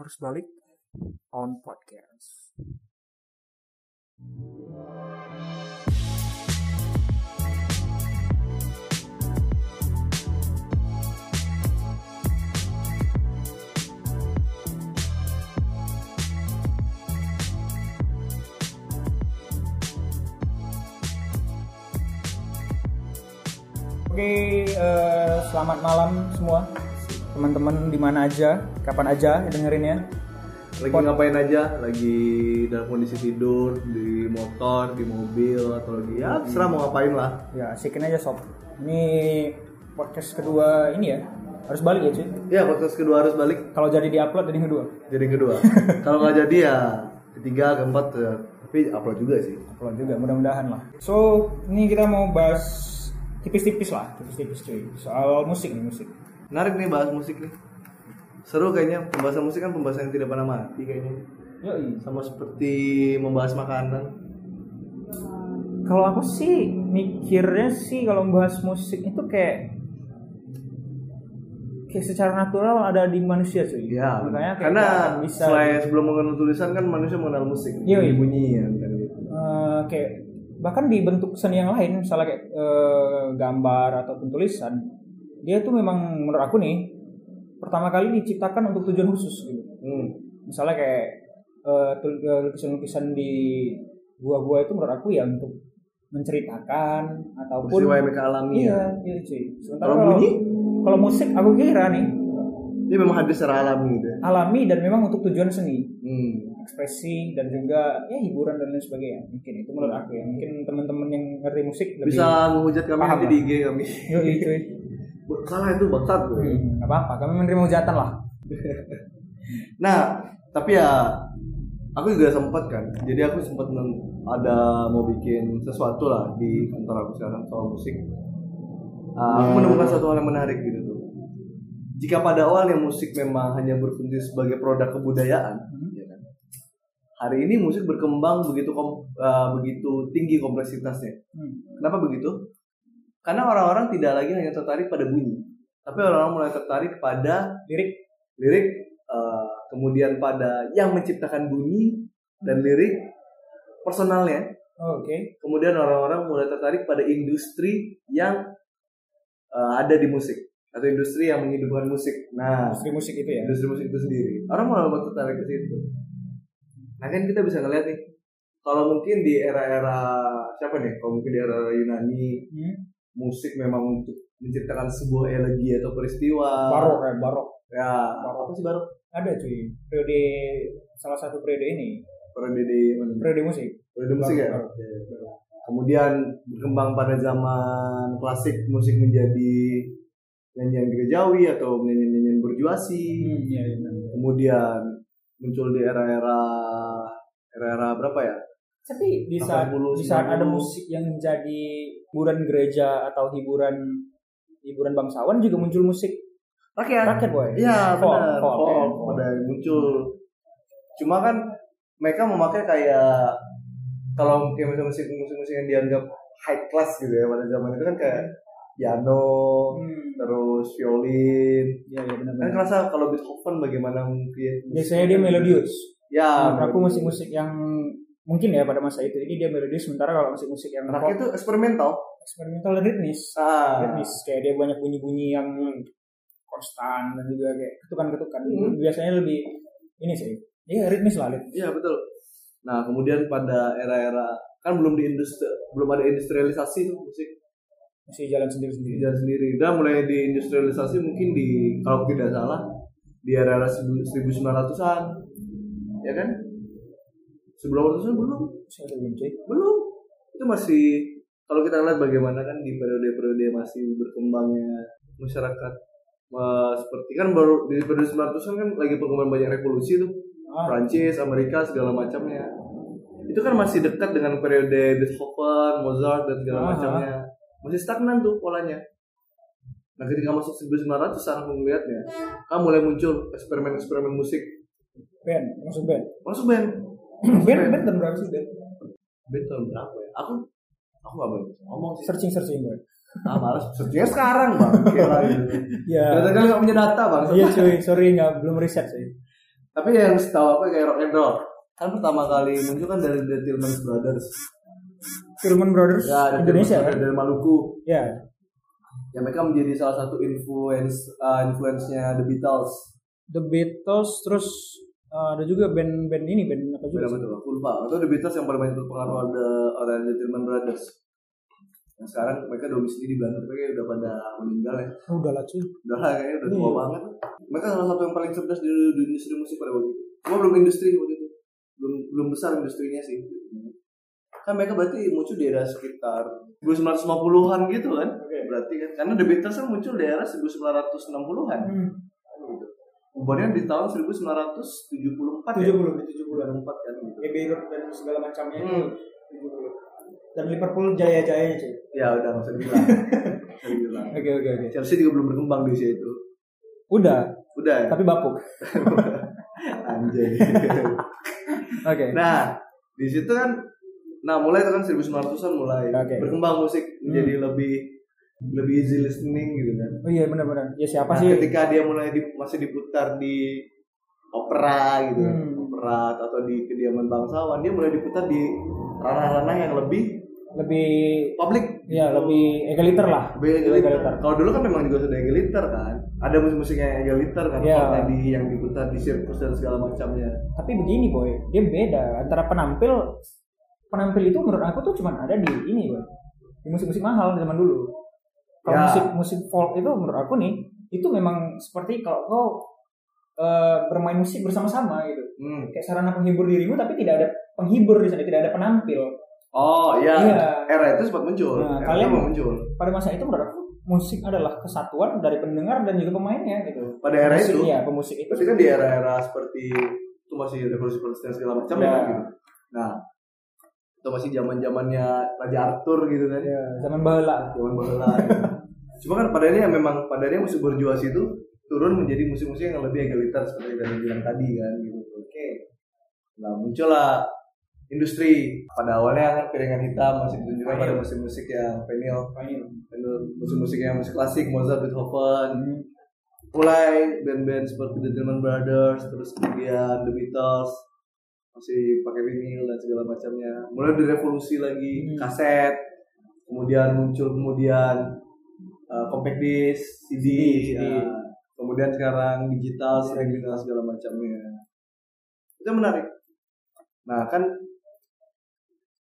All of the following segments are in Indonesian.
harus balik on podcast. Oke, eh, selamat malam semua teman-teman di mana aja, kapan aja dengerinnya. lagi ngapain aja lagi dalam kondisi tidur di motor di mobil atau lagi ya terserah mau ngapain lah Ya, asikin aja sob. Ini podcast kedua ini ya, harus balik ya cuy. ya podcast kedua harus balik Kalau jadi diupload jadi yang kedua. jadi kedua kalau nggak jadi ya ketiga keempat ya. tapi upload juga sih Upload juga, mudah-mudahan lah. So, ini kita mau bahas tipis-tipis lah, tipis-tipis cuy. Soal musik nih, musik. Menarik nih bahas musik nih. Seru kayaknya pembahasan musik kan pembahasan yang tidak pernah mati kayaknya. Yoi. sama seperti membahas makanan. Kalau aku sih mikirnya sih kalau membahas musik itu kayak kayak secara natural ada di manusia cuy. ya Makanya kayak karena bisa selain sebelum mengenal tulisan kan manusia mengenal musik. Iya, iya. bunyian kan gitu. Eh, kayak bahkan di bentuk seni yang lain misalnya kayak eh, gambar ataupun tulisan dia tuh memang menurut aku nih pertama kali diciptakan untuk tujuan khusus gitu hmm. misalnya kayak eh, eh, lukisan-lukisan di gua-gua itu menurut aku ya untuk menceritakan ataupun peristiwa yang mereka alami iya ya iya cuy sementara Kalau kalau bunyi? kalau musik aku kira nih Ini memang hadir secara alami gitu ya. alami dan memang untuk tujuan seni Hmm. ekspresi dan juga ya hiburan dan lain sebagainya mungkin itu menurut aku ya mungkin teman-teman yang ngerti musik lebih Bisa menghujat kami nanti di IG kami. Yoi, cuy Salah itu bangsat gue. hmm, nggak apa-apa kami menerima hujatan lah Nah, tapi ya aku juga sempat kan. Jadi aku sempat ada mau bikin sesuatu lah di kantor aku sekarang soal musik. Ah, aku menemukan satu hal yang menarik gitu tuh. Jika pada awalnya musik memang hanya berfungsi sebagai produk kebudayaan, ya kan? hari ini musik berkembang begitu kom- ah, begitu tinggi kompleksitasnya. Hmm. Kenapa begitu? Karena orang-orang tidak lagi hanya tertarik pada bunyi, tapi orang-orang mulai tertarik pada lirik lirik, eh, kemudian pada yang menciptakan bunyi dan lirik personalnya. oh, oke Kemudian orang-orang mulai tertarik pada industri yang eh, ada di musik atau industri yang menghidupkan musik. Nah, industri musik itu ya industri musik itu sendiri. Orang mulai tertarik ke situ. Nah kan kita bisa ngeliat nih, kalau mungkin di era-era siapa nih? Kalau mungkin di era Yunani, hmm? Musik memang untuk menciptakan sebuah elegi atau peristiwa. barok ya barok Ya, apa sih barok? ada cuy periode salah satu periode ini Periode di mana? periode musik Periode musik ya. Barok, Kemudian berkembang pada zaman klasik musik menjadi nyanyian gerejawi atau nyanyian-nyanyian berjuasi. hmm, iya, iya, benar. Kemudian muncul di era-era era-era berapa ya? tapi di saat 80, di saat ada 90. musik yang jadi hiburan gereja atau hiburan hiburan bangsawan juga muncul musik Rakyat. rakyat boy Iya benar. folk, ya, muncul. Cuma kan mereka memakai kayak kalau kayak musik musik musik yang dianggap high class gitu ya pada zaman itu kan kayak piano, hmm. terus violin. iya iya benar Kan benar kerasa kalau Beethoven bagaimana mungkin. biasanya dia melodius Ya, aku musik-musik yang mungkin ya pada masa itu ini dia melodius sementara kalau musik-musik yang Anaknya itu eksperimental. eksperimental dan ritmis Ah, ritmis kayak dia banyak bunyi-bunyi yang konstan dan juga kayak ketukan-ketukan Hmm. biasanya lebih ini sih iya ritmis lah rit iya betul. Nah, kemudian pada era-era kan belum di industri belum ada industrialisasi tuh musik masih jalan sendiri-sendiri jalan sendiri. Dan mulai di industrialisasi mungkin di kalau tidak salah di era-era 1900-an. Ya kan? 1900-an belum. saya belum cuy Belum. Itu masih kalau kita lihat bagaimana kan di periode-periode masih berkembangnya masyarakat Wah, seperti kan baru di periode 1900-an kan lagi perkembangan banyak revolusi tuh. ah, Prancis, Amerika segala macamnya. Itu kan masih dekat dengan periode Beethoven, Mozart dan segala Ah. macamnya. Masih stagnan tuh polanya. Nah, ketika masuk 1900-an aku melihatnya, kan mulai muncul eksperimen-eksperimen musik. band masuk band Masuk band. Band band tahun berapa sih band Band tahun berapa ya? Aku aku gak boleh ngomong sih. searching searching boy Ah, malas. Searchingnya sekarang, Bang. Kira gitu. ya Ternyata kan gak punya data, Bang. iya cuy sorry nggak belum riset sih Tapi yang setahu aku kayak rock and roll. Kan pertama kali muncul kan dari The Tillman Brothers. Tillman Brothers Ya, Indonesia Tillman kan? Brothers dari Maluku. Ya, Ya mereka menjadi salah satu influence uh, influence-nya The Beatles. The Beatles terus uh, ada juga band-band ini band apa juga? Beda betul, aku lupa. Itu The Beatles yang paling banyak terpengaruh ada oleh The Tillman Brothers. Yang sekarang mereka domisili di Belanda, tapi kayaknya udah pada meninggal ya. Oh, udah lah cuy. Udah lah kayaknya udah tua Iya. banget. Mereka salah satu yang paling cerdas di, di industri musik pada waktu itu. Cuma belum industri waktu itu. Belum belum besar industrinya sih. Kan mereka berarti muncul di era sekitar 1950-an gitu kan. Berarti kan karena The Beatles kan muncul di era 1960-an. Hmm. Bubarnya di tahun 1974 ya. 70 di 70 Bulan 4 kan gitu. Dan segala macamnya Hmm. itu 70. Dan Liverpool jaya-jayanya cuy. Ya udah nggak usah dibilang. Oke oke oke. Chelsea juga belum berkembang di usia itu. Udah, Udah ya. tapi bapuk. Anjay. Oke. nah, di situ kan nah mulai itu kan 1900-an mulai Oke. berkembang musik menjadi lebih lebih easy listening gitu kan. Oh iya benar-benar. Ya siapa Nah, sih? ketika dia mulai di, masih diputar di opera gitu, Hmm. opera atau di kediaman bangsawan, dia mulai diputar di ranah-ranah yang lebih Lebih publik. ya gitu. lebih egaliter lah. Lebih Lebih egaliter. Kalau dulu kan memang juga sudah egaliter kan. Ada musik-musik yang egaliter kan. Kalau tadi yang diputar di sirkus dan segala macamnya. Tapi begini boy, dia beda antara penampil penampil itu menurut aku tuh cuman ada di ini boy. Di musik-musik mahal zaman dulu. Kalau Ya. musik musik folk itu menurut aku nih itu memang seperti kalau kau eh, bermain musik bersama-sama gitu. Hmm. Kayak sarana penghibur dirimu tapi tidak ada penghibur di sana, tidak ada penampil. Oh iya, Iya. era itu sempat muncul. Nah, era kalian- muncul. Pada masa itu menurut aku musik adalah kesatuan dari pendengar dan juga pemainnya gitu. Pada era Musik, itu, Iya, pemusik itu. pasti kan di era-era seperti itu masih revolusi Protestan segala macam Ya. ya. gitu. Nah, itu masih zaman zamannya Raja Arthur gitu kan. Ya, zaman baheula. Zaman baheula. gitu. Cuma kan pada ini memang pada ini musik berjuas itu turun menjadi musik-musik yang lebih egaliter seperti yang bilang tadi kan gitu. Oke. Nah, muncullah industri pada awalnya kan piringan hitam masih ditunjukkan pada musik-musik yang vinyl musik-musik yang musik klasik Mozart Beethoven Hmm. mulai band-band seperti The Tillman Brothers terus kemudian The Beatles masih pakai vinyl dan segala macamnya mulai direvolusi lagi Hmm. kaset kemudian muncul kemudian uh, compact disc CD, CD. ya. kemudian sekarang digital streaming dan segala macamnya itu menarik nah kan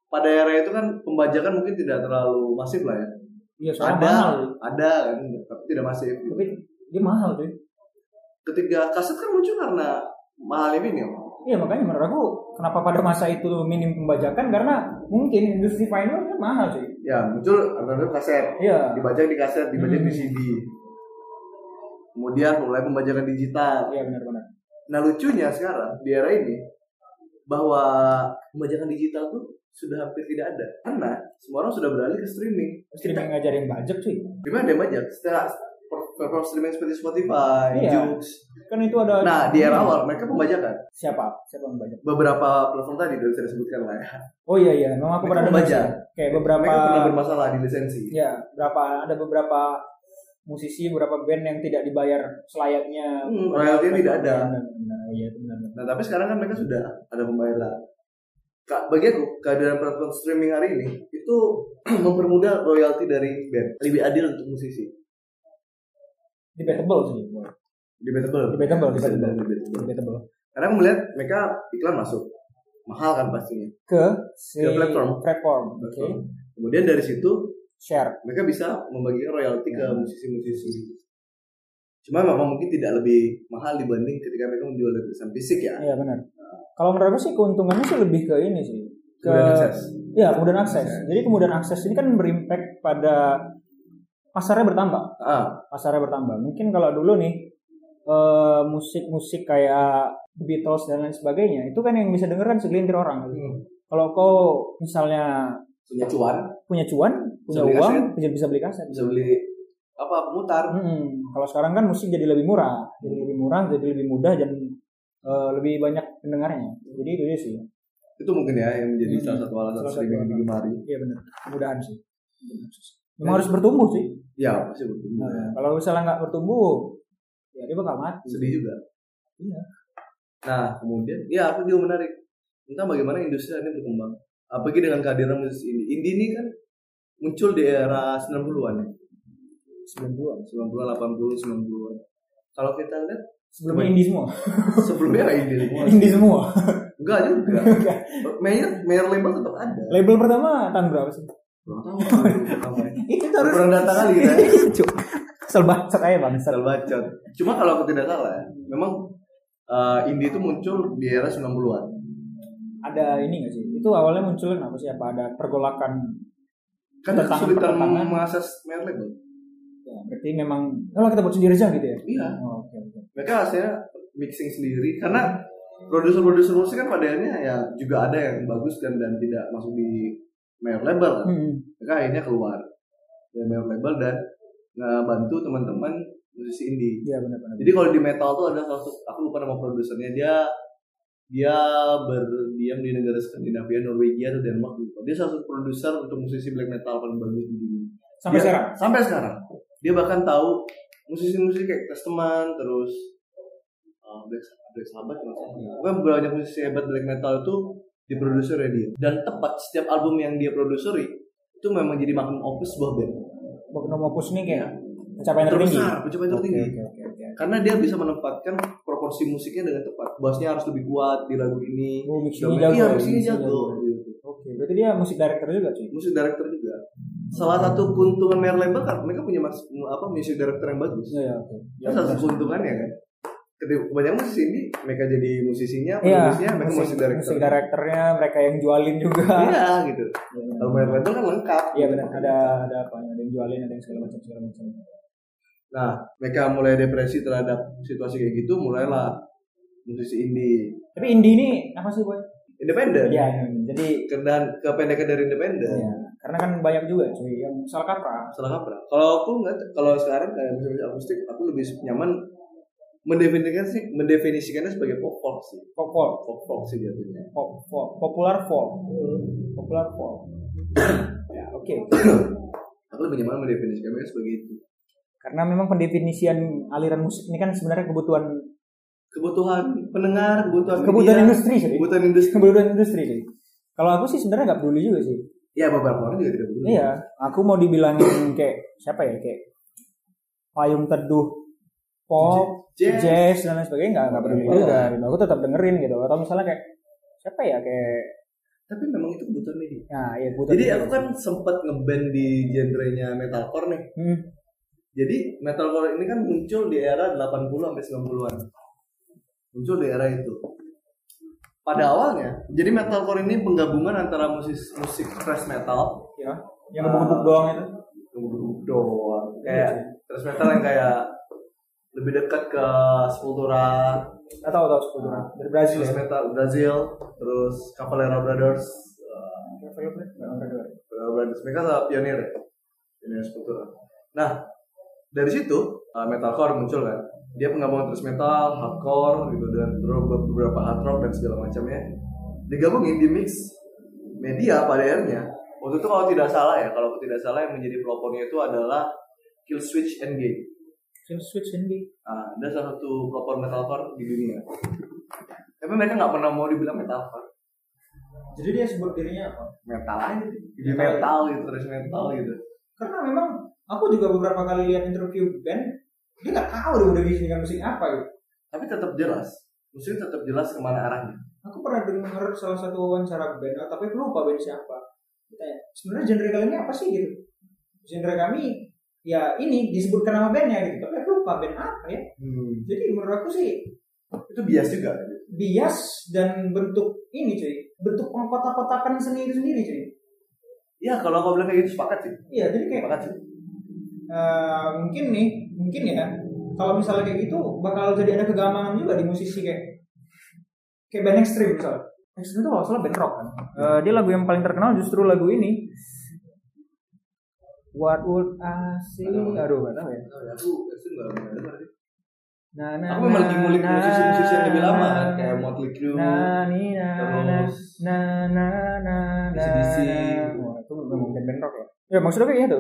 pada era itu kan pembajakan mungkin tidak terlalu masif lah ya Iya, soalnya ada mahal. ada kan tapi tidak masif Tapi dia mahal tuh. ketika kaset kan muncul karena mahalnya vinyl Iya makanya menurut aku kenapa pada masa itu minim pembajakan karena mungkin industri vinyl kan mahal sih. Ya muncul alternatif kaset Iya. dibajak di kaset dibajak di Hmm. CD kemudian mulai pembajakan digital Iya benar-benar. nah lucunya sekarang di era ini bahwa pembajakan digital tuh sudah hampir tidak ada karena semua orang sudah beralih ke streaming Streaming ngajarin bajak cuy. gimana dia bajak setelah platform streaming seperti Spotify, Iya. Joox. Kan itu ada Nah, di era awal mereka pembajakan. siapa? Siapa yang bajak? Beberapa platform tadi udah bisa disebutkan lah ya. Oh iya iya, memang aku Mereka pernah membajak. sih. Kayak beberapa Mereka pernah bermasalah di lisensi. ya, berapa ada beberapa musisi, beberapa band yang tidak dibayar selayaknya. Hmm, royalty tidak ada. Benar. Oh iya itu benar. benar. Nah, tapi sekarang kan mereka sudah ada pembayaran. Kak, bagi aku, kehadiran platform streaming hari ini itu mempermudah royalti dari band. Lebih adil untuk musisi. Debatable sih. Debatable. Debatable, debatable. debatable. Debatable. Karena aku melihat mereka iklan masuk. Mahal kan pastinya. Ke si Ke platform. platform. Oke. Kemudian dari situ Share. mereka bisa membagikan royalti ke musisi-musisi. Cuma memang mungkin tidak lebih mahal dibanding ketika mereka menjual lukisan fisik ya. Iya benar. Kalau menurut aku sih keuntungannya sih lebih ke ini sih. Ke Kemudian akses. Iya, kemudian akses. Jadi kemudian akses ini kan berimpact pada pasarnya bertambah. Ah, Pasarnya bertambah. Mungkin kalau dulu nih eh, musik-musik kayak The Beatles dan lain sebagainya, itu kan yang bisa denger kan segelintir orang. hmm. Kalau kau misalnya punya cuan, punya cuan, punya Bisa beli uang, kaset. bisa beli kaset. bisa beli apa pemutar. Hmm, Kalau sekarang kan musik jadi lebih murah, jadi lebih murah, jadi lebih mudah dan eh, lebih banyak pendengarnya. Jadi itu dia sih. Itu mungkin ya yang menjadi Hmm. salah satu alasan streaming digemari. Iya benar, kemudahan sih. Memang harus bertumbuh sih. Ya, pasti bertumbuh. Nah, kalau misalnya nggak bertumbuh, ya dia bakal mati. Sedih juga. Iya. Nah, kemudian ya aku juga menarik. Entah bagaimana industri ini berkembang. Apalagi dengan kehadiran musisi indie. Indie ini kan muncul di era 90-an ya. 90-an. 90-an, 80, 90-an. Kalau kita lihat Sebelumnya indie semua. sebelumnya indie semua. indie semua. Enggak juga. Mayor, mayor label tetap ada. Label pertama tahun berapa sih? Itu terus. Kurang data kali kita. ya. Kesel bacot aja bang. Asal bacot. Cuma kalau aku tidak salah ya, memang eh, indie itu muncul di era 90-an. Ada ini gak sih? Itu awalnya muncul apa sih? Apa ada pergolakan? Kan kesulitan mengakses label. Ya, berarti memang, oh kita buat sendiri aja gitu ya? Iya. Oh, Oke oke. mereka hasilnya mixing sendiri karena produser-produser musik kan pada akhirnya ya juga ada yang bagus dan dan tidak masuk di major label kan. Hmm. mereka akhirnya keluar dari major label dan ngebantu teman-teman musisi indie Iya benar-benar. jadi kalau di metal tuh ada salah satu aku lupa nama produsernya dia dia berdiam di negara Skandinavia Norwegia atau Denmark lupa dia salah satu produser untuk musisi black metal paling bagus di dunia Sampai Dia- sekarang. sampai sekarang dia bahkan tahu musisi-musisi kayak Testament terus uh, Black Black Sabbath nggak salah. Pokoknya banyak musisi hebat black metal itu diproduksi oleh dia dan tepat setiap album yang dia produseri itu memang jadi magnum opus sebuah band Magnum Opus ini kayak pencapaian tertinggi. pencapaian tertinggi Oke oke oke. karena dia bisa menempatkan proporsi musiknya dengan tepat bassnya harus lebih kuat di lagu ini Oh, mixingnya Drumnya- jago. iya ya, mixingnya jago. Oke, berarti dia musik director juga cuy. musik director juga salah satu keuntungan Mer label kan mereka punya mas, apa musik director yang bagus Iya ya oke. Ya, salah satu keuntungannya kan. Ketika banyak musisi ini, mereka jadi musisinya, Iya, penulisnya, mereka musik director. musik directornya mereka yang jualin juga. Iya gitu. Kalau main label kan lengkap. Iya benar, ada ada apa? Ada yang jualin, ada yang segala macam segala macam. Nah, mereka mulai depresi terhadap situasi kayak gitu, mulailah musisi indie Tapi indie ini apa sih boy? independen. Iya, jadi Dan kependekan dari independen. Iya, karena kan banyak juga cuy yang salah kaprah. Salah kaprah. Kalau aku nggak, kalau sekarang kayak musik akustik, aku lebih nyaman mendefinisikan sih, mendefinisikannya sebagai pop folk sih. Pop folk, Pop folk sih jatuhnya. pop folk, popular folk, popular folk. ya oke. Aku lebih nyaman mendefinisikan mereka sebagai itu. Karena memang pendefinisian aliran musik ini kan sebenarnya kebutuhan kebutuhan pendengar, kebutuhan kebutuhan media, industri sih. kebutuhan industri. Kebutuhan industri sih. Kalau aku sih sebenarnya nggak peduli juga sih. Ya beberapa orang juga tidak peduli. Iya, aku mau dibilangin kayak siapa ya kayak payung teduh pop, Jazz. jazz, dan lain sebagainya nggak nggak peduli Iya. juga. Gitu. Aku tetap dengerin gitu. Atau misalnya kayak siapa ya kayak Tapi memang itu kebutuhan media. nah ya kebutuhan Jadi media. aku kan sempat ngeband di genrenya metalcore nih. Hmm. Jadi metalcore ini kan muncul di era 80 sampai 90-an. Muncul di era itu. Pada awalnya, jadi metalcore ini penggabungan antara musik musik thrash metal ya yang gebuk-gebuk doang itu. gebuk doang. Kayak thrash metal yang kayak lebih dekat ke Sepultura, Nggak tahu tahu sepuluh dari Brazil Thrash ya. metal Brazil, terus Cavalera Brothers, Cavalera Brothers mereka adalah pionir ya, pionir Sepultura. Nah, dari situ uh, metalcore muncul kan. Dia penggabungan terus metal, hardcore gitu dan beberapa beberapa hard rock dan segala macamnya. Digabungin di mix media pada akhirnya. Waktu itu kalau tidak salah ya, kalau tidak salah yang menjadi pelopornya itu adalah Kill Switch Engage. Switch switch ini. Ah, ada salah satu pelopor metalcore di dunia. Tapi mereka nggak pernah mau dibilang metalcore. Jadi dia sebut dirinya apa? Metal aja, jadi Metal. metal gitu, terus metal gitu. Karena memang aku juga beberapa kali lihat interview band, dia nggak tahu dia udah dengan musik apa gitu. Tapi tetap jelas, musiknya tetap jelas ke mana arahnya. Aku pernah dengar salah satu wawancara band, tapi aku lupa band siapa. Ditanya, sebenarnya genre kalian ini apa sih gitu? Genre kami ya ini disebutkan nama bandnya gitu, tapi aku lupa band apa ya. Jadi menurut aku sih Itu bias juga. bias dan bentuk ini cuy, bentuk pengkotak-kotakan seni itu sendiri cuy. Ya kalau kau bilang kayak gitu sepakat sih. Iya, jadi kayak Sepakat sih. eh, mungkin nih, mungkin ya, kalau misalnya kayak gitu bakal jadi ada kegamangan juga di musisi kayak kayak band ekstrim misalnya. Ekstrim itu kalau salah band rock kan. Eh, dia lagu yang paling terkenal justru lagu ini. What would I say? Aduh, gak tahu ya. Aku itu nggak pernah dengar sih. Nah, nah, Aku memang lagi ngulik nah, musisi-musisi yang lebih lama kan, nah, kayak Motley Crue, Nah, nih, nah, nah, terus nah, nah, nah, nah. AC/DC. Wah, itu nggak mungkin band rock ya. Ya maksudnya kayak gitu.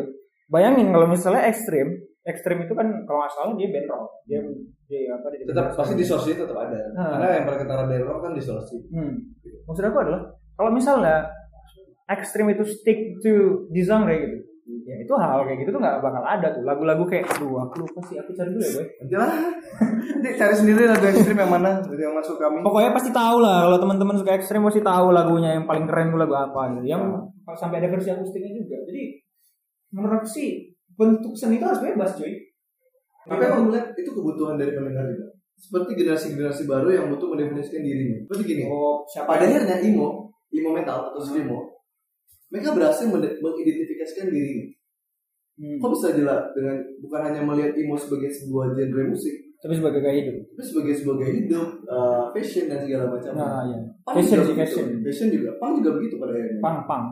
Bayangin kalau misalnya ekstrim, ekstrim itu kan kalau nggak salah dia band rock dia dia apa dia tetap pasti distorsi tetap ada Hmm. karena yang paling ketara dari rock kan distorsi hmm. maksud aku adalah kalau misalnya ekstrim itu stick to di genre gitu ya itu hal kayak gitu tuh nggak bakal ada tuh. Lagu-lagu kayak aduh aku lupa sih aku cari dulu ya boy. Nanti lah. Nanti cari sendiri lagu ekstrim yang mana yang masuk kami. Pokoknya pasti tahu lah kalau teman-teman suka ekstrim pasti tahu lagunya yang paling keren tuh lagu apa gitu. yang sampai ada versi akustiknya juga. Jadi menurut aku sih bentuk seni itu harus bebas cuy. Tapi aku melihat itu kebutuhan dari pendengar juga. Seperti generasi-generasi baru yang butuh mendefinisikan dirinya. Seperti gini oh siapa pada akhirnya emo emo metal atau screamo mereka berhasil mengidentifikasikan dirinya Hmm. kok bisa jelas? Dengan bukan hanya melihat emo sebagai sebuah genre musik tapi sebagai gaya hidup. tapi sebagai sebagai hidup uh, fashion dan segala macam. Nah ya Punk fashion juga sih begitu. fashion. Fashion juga. Punk juga begitu pada akhirnya. Pang pang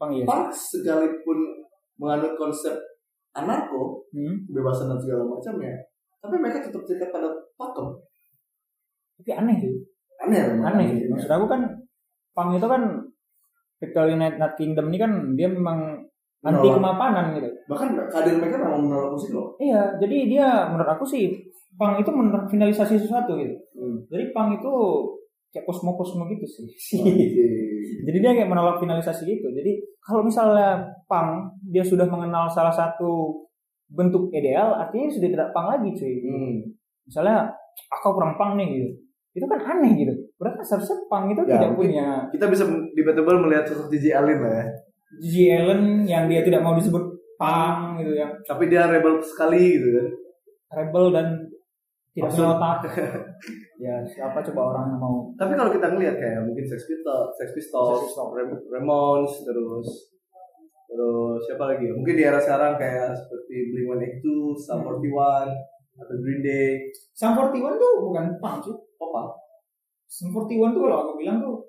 pang iya. Punk sekalipun menganut konsep anarko hmm. kebebasan dan segala macamnya tapi mereka tetap terikat pada pakem. Tapi aneh sih. Aneh aneh sih. Maksud aku kan pang itu kan kecuali United Kingdom ini kan dia memang anti kemapanan gitu. Bahkan kader mereka memang menolak musik loh. Iya jadi dia menurut aku sih pang itu finalisasi sesuatu gitu. Jadi pang itu kayak kosmo kosmo gitu sih. Jadi dia kayak menolak finalisasi gitu. Jadi kalau misalnya pang dia sudah mengenal salah satu bentuk ideal artinya sudah tidak pang lagi cuy. Hmm. misalnya aku kurang pang nih gitu. Itu kan aneh gitu berarti seharusnya pang itu Ya, tidak punya kita bisa debatable melihat sosok Gigi Allen lah ya. G. Allen yang dia tidak mau disebut pang gitu yang tapi dia rebel sekali gitu kan. Rebel dan tidak punya otak ya siapa coba orang yang mau tapi kalau kita ngelihat kayak mungkin Sex Pistols, Sex Pistols, Sex Pistols. Ram- Ramones terus terus siapa lagi ya? mungkin di era sekarang kayak seperti Blink One Two, Sum 41 atau Green Day. Sum 41 tuh bukan pang cuy apa Sum 41 tuh kalau aku bilang tuh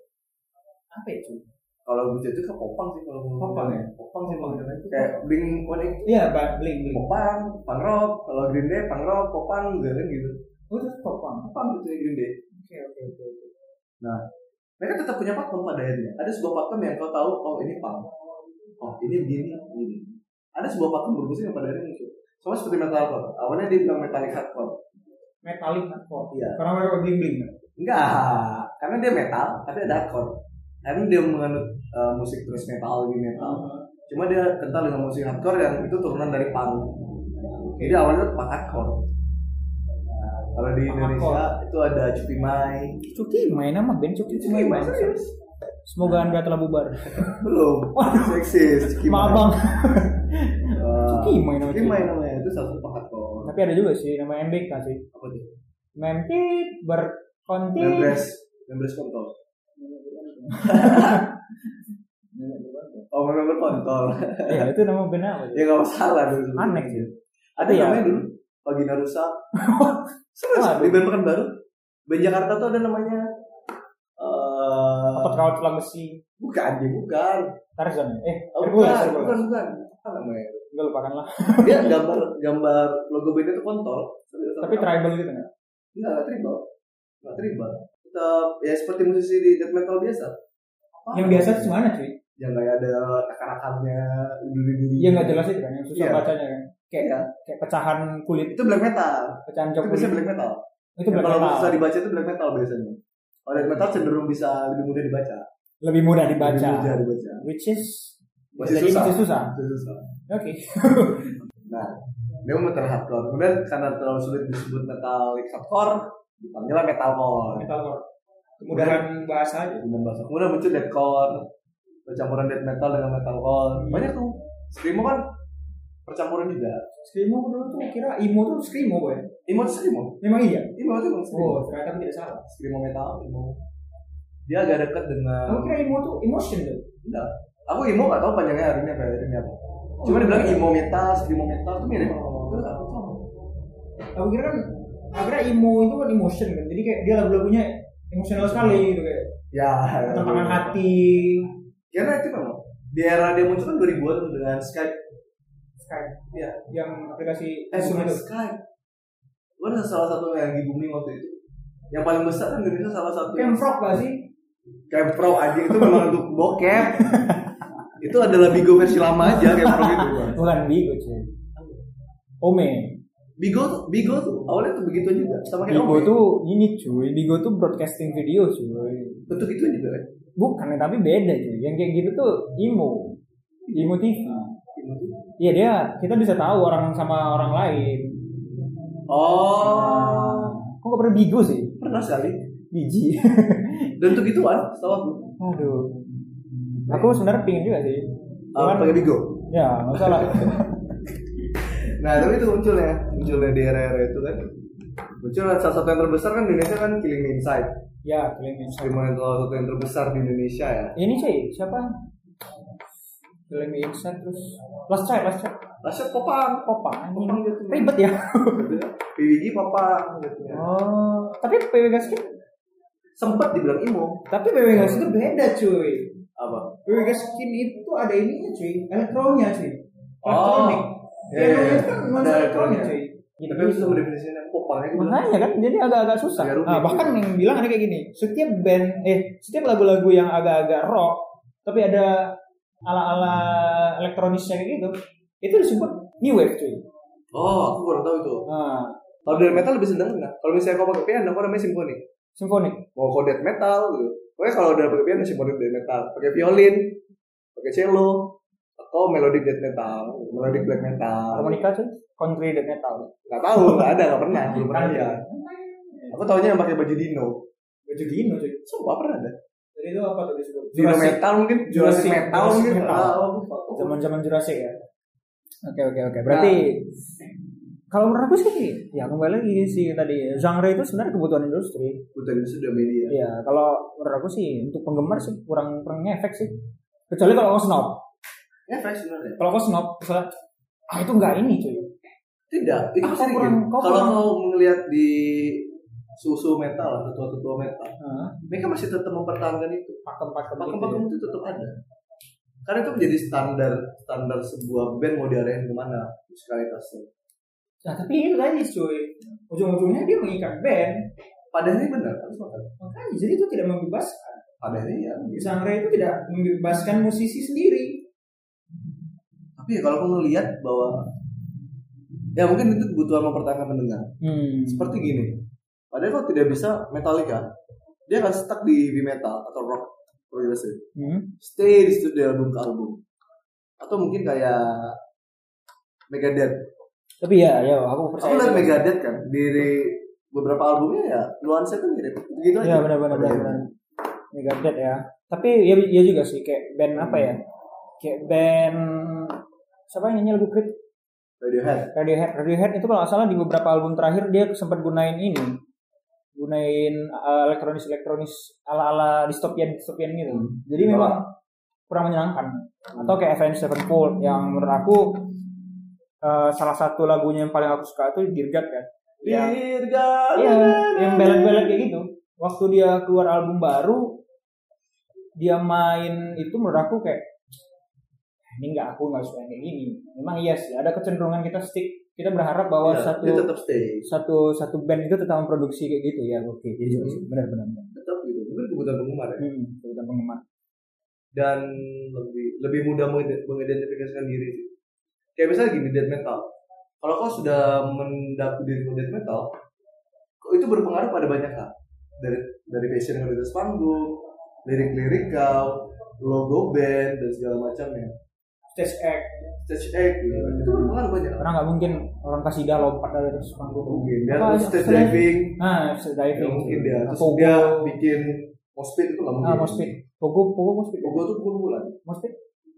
apa ya cuy kalau gue itu ke popang sih kalau Popang bilang. popang sih kalau kayak Blink One Eighty iya bling bling. Popang punk rock kalau Green Day punk rock popang juga kan gitu? Oh itu kok pang popang gitu ya Green Day. Oke oke oke oke. Mereka tetap punya pakem pada akhirnya. Ada sebuah pakem yang kau tahu oh ini punk oh ini begini ini. Ada sebuah pakem bermusik yang pada akhirnya muncul. Sama seperti metalcore. Awalnya dia bilang metallic hardcore. Metalik hardcore. Iya. karena mereka bling bling kan enggak karena dia metal tapi ada hardcore. Karena dia menganut uh, musik terus metal lebih metal. Cuma dia kental dengan musik hardcore yang itu turunan dari punk. Jadi awalnya punk hardcore. Nah, kalau di Punk Indonesia itu ada Cupi Mai. Cuki main nama band Cuki Cupi Mai Mai serius? Semoga anda telah bubar. Belum. Seksis Cupi maaf Mai. Bang. Wah, Cuki Mai nama Cupi Cuki Mai namanya itu satu punk hardcore. Tapi ada juga sih nama MBK sih. Apa tuh? Memtit berkonti Membres Membres kontol. Oh memang berkontol ya itu nama band apa ya nggak masalah dulu. Aneh sih. ada Iya. namanya dulu Pagina Rusa serius di band Pekanbaru. Band Jakarta tuh ada namanya eh apa kawat tulang besi bukan dia bukan. Tarzan eh oh, bukan, Hercules. bukan bukan. Apa namanya? Enggak lupakan lah. Dia gambar gambar logo bandnya tuh kontol. Tapi tribal gitu nggak? Enggak enggak tribal enggak tribal tetap ya seperti musisi di death metal biasa. Apa? yang biasa tuh gimana cuy? Yang kayak ada akar-akarnya duri-duri. Iya nggak jelas itu kan? Yang susah Iya. bacanya kan? Kayak Iya. kayak pecahan kulit. Itu black metal. Pecahan itu jok kulit. biasanya black metal. Itu black kalau metal. susah dibaca itu black metal biasanya. Kalau death metal cenderung bisa lebih mudah dibaca. Lebih mudah dibaca. lebih mudah dibaca. Which is Masih jadi susah. masih susah. Masih susah. Oke. Nah, dia mau metal hardcore. Kemudian karena terlalu sulit disebut metallic hardcore, dipanggillah metalcore. metalcore kemudahan bahasa aja Kemudian bahasa. Kemudian muncul deathcore, percampuran death metal dengan metalcore. Banyak tuh. Screamo kan percampuran juga. screamo dulu tuh kira emo tuh screamo boy Emo itu screamo. memang iya Emo itu emang screamo. oh ternyata tidak salah Screamo metal, emo. Dia agak dekat dengan aku kira emo tuh emotion tuh Enggak. Aku emo gak tau panjangnya hari ini apa hari ini apa. Cuma dibilang emo metal, screamo metal itu mirip. Oh. Aku kira kan aku kira emo itu kan emotion kan jadi kayak dia lagu-lagunya emosional sekali gitu kayak Ya, tantangan hati Karena itu memang di era dia muncul kan 2000-an tuh dengan Skype. Skype Iya. yang aplikasi Eh, bukan Skype. Gue ada salah satu yang lagi booming waktu itu. Yang paling besar kan Indonesia salah satu Camfrog gak sih Camp Pro aja itu memang untuk bokep. itu adalah Bigo versi lama aja Camp Pro itu. Bukan Bigo cuy Ome. Bigo tuh, Bigo tuh awalnya tuh begitu juga. Sama kayak Bigo Ome. tuh ini cuy, Bigo tuh broadcasting video cuy. bentuk itu juga kan. Bukan, tapi beda cuy. Yang kayak gitu tuh Imo. Imo TV. Iya dia, kita bisa tahu orang sama orang lain. Oh, Kok gak pernah Bigo sih? pernah sekali. Biji. Dan untuk gituan, setahu aku. Aduh. Aku sebenarnya pingin juga sih. Ah, Cuman, pakai Bigo. ya nggak salah. Nah, tapi itu munculnya, munculnya di era-era itu kan. Muncul salah satu yang terbesar kan di Indonesia kan Killing Inside. ya, Killing Inside. Gimana salah satu yang terbesar di Indonesia ya. Ini cuy, siapa? Killing Inside terus Last Child, Last Child. Laset popang. Popang Popang gitu. ribet ya. PWG popang gitu ya. Oh, tapi PW Gaskin, Sempet dibilang imo. tapi PW Gaskin itu beda cuy. Apa? PW Gaskin itu ada ininya cuy, elektronnya cuy. Oh. Elektronik. Iya, iya, iya. Ada nuansa elektronik cuy. Gitu. Tapi bisa mendefinisikan yang popangnya gitu. Makanya kan jadi agak-agak susah. Nah, bahkan yang bilang ada kayak gini, setiap band eh setiap lagu-lagu yang agak-agak rock tapi ada ala-ala elektronisnya kayak gitu, itu disebut new wave cuy. Oh, aku kurang tahu itu. Nah, Kalau dari metal lebih seneng nggak? Kalau misalnya kau pakai piano, kau namanya simfoni. simfonik. Mau kau death metal gitu. Pokoknya kalau udah pakai piano simfoni death metal. Pakai violin, pakai cello, atau melodic death metal, melodic black metal. Harmonika cuy, country death metal. Nggak tahu, nggak ada, nggak pernah, belum pernah lihat. Aku taunya yang pakai baju dino. Baju dino cuy. Sumpah pernah ada. Jadi itu apa tuh disebut? Dino metal mungkin, Jurassic metal mungkin. Ah, oh, Zaman-zaman Jurassic ya. Oke oke oke. Berarti kalau menurut aku sih, ya kembali lagi sih tadi genre itu sebenarnya kebutuhan industri. Bukan itu sudah media. Iya, kalau menurut aku sih untuk penggemar sih kurang kurang ngefek sih. Kecuali kalau snob. Ya, fresh sebenarnya. Kalau kau snob, misalnya, ah itu enggak ini cuy. Tidak, itu Ah, kurang- kau Kalau kurang- kau melihat di susu metal atau tua-tua metal, Nah, mereka masih tetap mempertahankan itu. pakem-pakem. Pakem-pakem itu tetap ada. Karena itu menjadi standar standar sebuah band mau diarahin ke mana musikalitasnya. Nah, tapi itu tadi cuy. Ujung-ujungnya dia mengikat band. Padahal ini benar, harus makan. Makanya jadi itu tidak membebaskan. Padahal ini ya. Genre itu tidak membebaskan musisi sendiri. Tapi ya kalau kamu melihat bahwa ya mungkin itu kebutuhan mempertahankan pendengar. Hmm. Seperti gini. Padahal kalau tidak bisa Metallica, dia akan stuck di heavy metal atau rock progressive. Hmm. Stay di situ dari album ke album. Atau mungkin kayak Megadeth. Tapi ya, ya aku percaya. Aku lihat. Megadeth kan dari beberapa albumnya ya nuansa itu mirip. Gitu aja. Iya benar-benar Pada benar. Megadeth ya. Tapi ya, ya juga sih kayak band apa ya? Kayak band siapa yang nyanyi lagu Creed? Radiohead. Radiohead. Radiohead itu kalau nggak salah di beberapa album terakhir dia sempat gunain ini, gunain elektronis elektronis ala ala dystopian dystopian gitu. Hmm. Jadi memang kurang menyenangkan. Atau kayak Avenged Sevenfold yang menurut aku eh, salah satu lagunya yang paling aku suka itu God kan. Yang Dirga. Iya, yang belet-belet kayak gitu. Waktu dia keluar album baru, dia main itu menurut aku kayak "Ah, ini nggak aku nggak suka kayak gini. Memang iya sih, ada kecenderungan kita stick, kita berharap bahwa Ya, satu tetap stay. satu satu band itu tetap memproduksi kayak gitu ya. Oke, jadi benar benar benar. Tetap gitu. Mungkin kebutuhan penggemar ya. Hmm, kebutuhan penggemar. Dan lebih lebih mudah mengide- mengidentifikasikan diri sih. Kayak misalnya gini death metal. Kalau kau sudah mendaku diri death metal, itu berpengaruh pada banyak hal. Dari dari passion yang di atas panggung, lirik-lirik kau, logo band dan segala macamnya. Stage act. Stage act gitu. Itu berpengaruh banyak. Karena nggak mungkin orang kasidah lompat dari atas panggung. Mungkin dia Apa, terus stage diving, Nah, stage ya diving. mungkin dia. Terus Pogo. dia bikin mospit itu nggak mungkin. Ah, mospit. Pogo, pogo mospit. Pogo tuh pukul-pukulan. Mospit.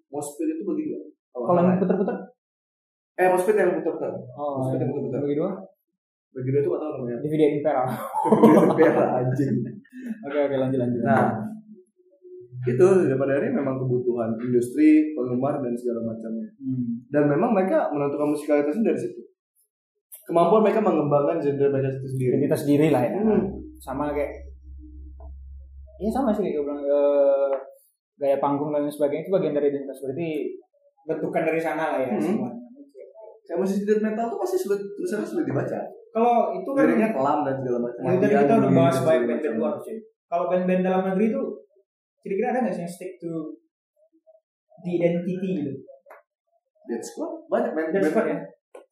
Mospit itu bagi dua. Kalau yang puter-puter. eh mospit yang putar-putar. Oh, Mospit yang putar-putar. bagi dua. Bagi dua itu nggak tahu namanya. DVD Impera. Biar anjing. Oke oke lanjut lanjut. Nah, itu daripada ini memang kebutuhan industri, penggemar dan segala macamnya. Hmm. Dan memang mereka menentukan musikalitasnya dari situ. Kemampuan mereka mengembangkan genre mereka itu sendiri. Identitas diri lah ya. Hmm. Sama kayak Iya sama sih kayak gue bilang eh, gaya panggung dan lain sebagainya itu bagian dari identitas berarti bentukan dari sana lah ya Hmm. semuanya. Kayak musik death metal tuh pasti sulit tulisannya sulit dibaca. Kalau itu kan Liriknya kelam dan segala macam. tadi kita udah bahas dan banyak band-band luar sih. Kalau band-band dalam negeri itu kira-kira ada nggak sih yang stick to the identity gitu? Death Squad banyak band Death Squad ya?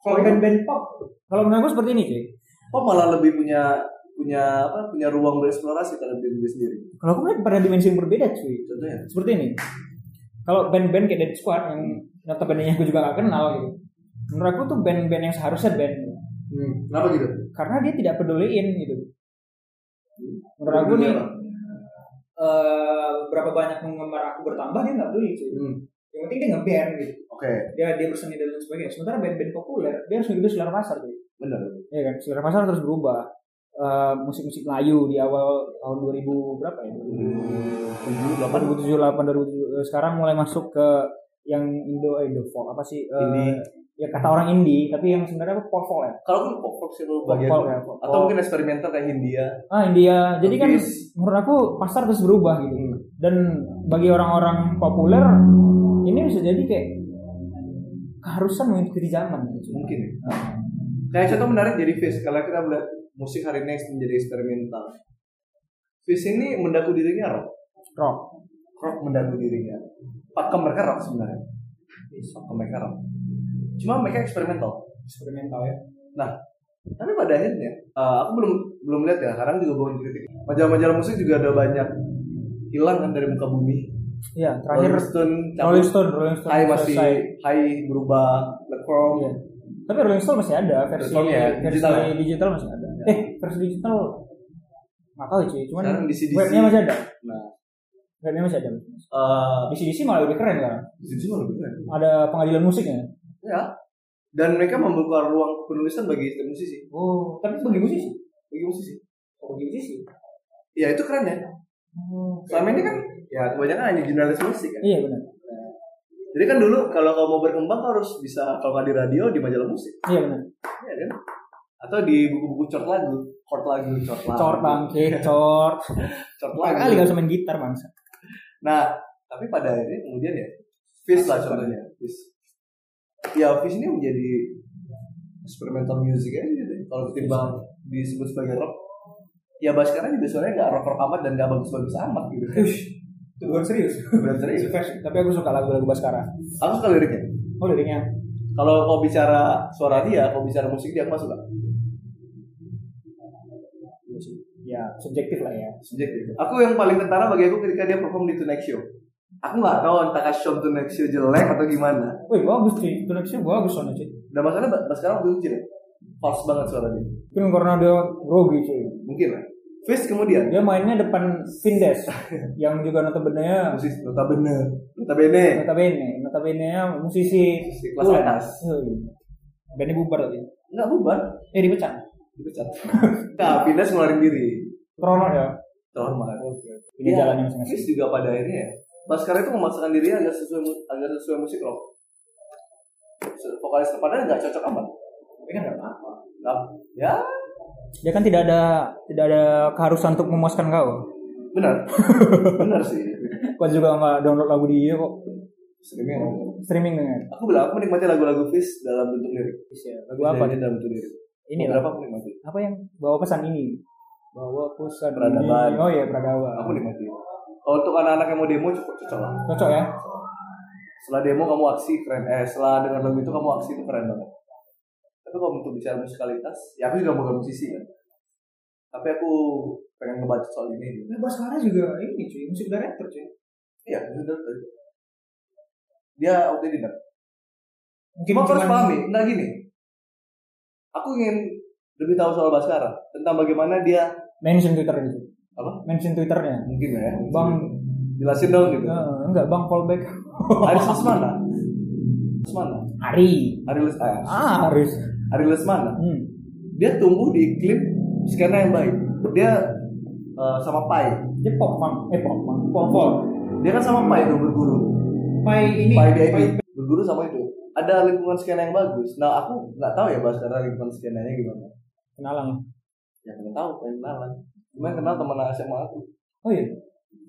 Kalau band-band pop, kalau menurut gue seperti ini cuy. Pop malah lebih punya punya apa punya ruang bereksplorasi terhadap diri sendiri. Kalau aku melihat pada dimensi yang berbeda cuy. Contohnya. Seperti ini. Kalau band-band kayak Dead Squad yang notabene aku juga gak kenal gitu. Menurut aku tuh band-band yang seharusnya band. Hmm. Kenapa gitu? Karena dia tidak peduliin gitu. Menurut aku nih eh berapa banyak penggemar aku bertambah dia nggak peduli cuy. Hmm. Yang penting dia ngeband gitu. Oke, Dia dia berseni dan lain sebagainya. Sementara band-band populer dia harus mengikuti selera pasar cuy. benar. Iya kan, selera pasar terus berubah. Eh, musik-musik Melayu di awal tahun 2000 berapa ya? 7 8 2007 8 2007 eh, sekarang mulai masuk ke yang Indo eh, Indo folk apa sih? Eh, Indie. Ya kata orang indie, tapi yang sebenarnya apa pop folk ya? Kalau kan pop pop sih Pop bagian folk ya. pop atau folk. mungkin eksperimental kayak Hindia. ah India. Jadi kan menurut aku pasar terus berubah gitu. Hmm. Dan bagi orang-orang populer ini bisa jadi kayak keharusan mengikuti zaman gitu. Mungkin. ya. Kayak contoh menarik jadi Fish kalau kita melihat musik hari ini menjadi eksperimental. Fish ini mendaku dirinya rock. Rock. Rock mendaku dirinya. Pakem mereka rock sebenarnya. Pakem mereka rock. Cuma mereka eksperimental. Eksperimental ya. Tapi pada akhirnya, eh, aku belum belum lihat ya. Sekarang juga bawa kritik. Majalah-majalah musik juga ada banyak hilang kan dari muka bumi. Iya, terakhir Rolling Stone, Rolling. Stone, Rolling Stone Hai masih. Hai berubah platform. Iya. Tapi Rolling Stone masih ada versi Platformnya ya, versi digital digital, ya? masih ada. Ya. Eh, versi digital nggak tahu cuy, cuman di webnya masih ada. Nah, Webnya masih ada. eh Di CDC malah lebih keren kan. di CDC malah lebih keren. Ada pengadilan musiknya. Ya. Dan mereka membuka ruang penulisan bagi setiap musisi. Oh, tapi bagi musisi. Bagi musisi. Oh, bagi musisi. Ya itu keren ya. Oh, Selama ini kan ya kebanyakan hanya jurnalis musik kan. Iya benar. Jadi kan dulu kalau kamu mau berkembang kau harus bisa kalau nggak di radio di majalah musik, Iya benar. ya kan? Atau di buku-buku chord lagu, chord lagu, chord lagu. Cor bangke, cor. chord Lain lagu. kali gak usah main gitar bangsa. Nah, tapi pada akhirnya kemudian ya, Fish lah contohnya, Fish. Ya, Fish ini menjadi experimental music aja gitu. Kalau ketimbang disebut sebagai rock, ya bahas sekarang juga suaranya nggak rock rock amat dan nggak bagus-bagus amat gitu. Ush, itu bukan serius. Benar serius. Tapi aku suka lagu-lagu Baskara. Aku suka liriknya. Oh liriknya. Kalau kau bicara suara dia, kau bicara musik dia, aku suka. Subjektif lah ya. Subjektif. Aku yang paling kentara bagi aku ketika dia perform di Tonight Show. Aku nggak tahu entah Show Tonight Show jelek atau gimana. Wih bagus cuy, itu next bagus soalnya cuy. Dan masalahnya Bas sekarang waktu itu jelek. False banget suara dia. Mungkin karena dia grogi cuy. Mungkin lah. Fish kemudian Dia mainnya depan Vindes yang juga notabene musisi notabene notabene notabene notabene musisi Musisi kelas Tulen. atas. Bandnya bubar tadi. nggak bubar Eh dipecat. dipecat nah Pindas ngeluarin diri Krono ya. terhormat Ini Iya, jalannya masing-masing. Fish juga pada akhirnya ya Baskara itu memaksakan diri agar sesuai agar sesuai musik rock vokalis padahal nggak cocok amat Tapi kan nggak apa-apa. Nggak- ya Dia kan tidak ada tidak ada keharusan untuk memuaskan kau. benar benar sih Kau juga nggak download lagu dia kok. streaming Streaming dengan. aku bilang aku menikmati lagu-lagu Fish dalam bentuk lirik Lagu apa? Dalam bentuk lirik Ini berapa aku nikmati Apa yang bawa pesan ini? Bawa pesan Peradaban. ini. Oh iya peradaban. aku nikmati kalau untuk anak-anak yang mau demo cukup cocok lah Cocok ya? setelah demo kamu aksi keren eh setelah dengar lagu itu kamu aksi itu keren banget tapi kalau untuk bicara musikalitas ya aku juga bukan musisi kan tapi aku pengen ngebaca soal ini Nah, Baskara juga ini cuy, musik director cuy. iya sudah tadi dia autodidak Mungkin cuma harus pahami nggak gini aku ingin lebih tahu soal Baskara tentang bagaimana dia mention Twitter gitu. apa Mention Twitternya. mungkin ya Bang jelasin dong gitu eh, enggak Bang fallback. Aris Lesmana Lesmana Ari. Ari Les ah, Ah, Aris. Ari Lesmana Hmm. dia tumbuh di iklim skena yang baik dia eh, sama Pai Dia pop punk, eh pop punk, pop folk. dia kan sama Pai tuh berguru Pai ini. Pai VIP berguru sama itu ada lingkungan skena yang bagus nah aku nggak tahu ya bahas karena lingkungan skenanya gimana Kenalan. Ya nggak tahu pengen kenalan cuma yang kenal teman SMA aku. Oh iya.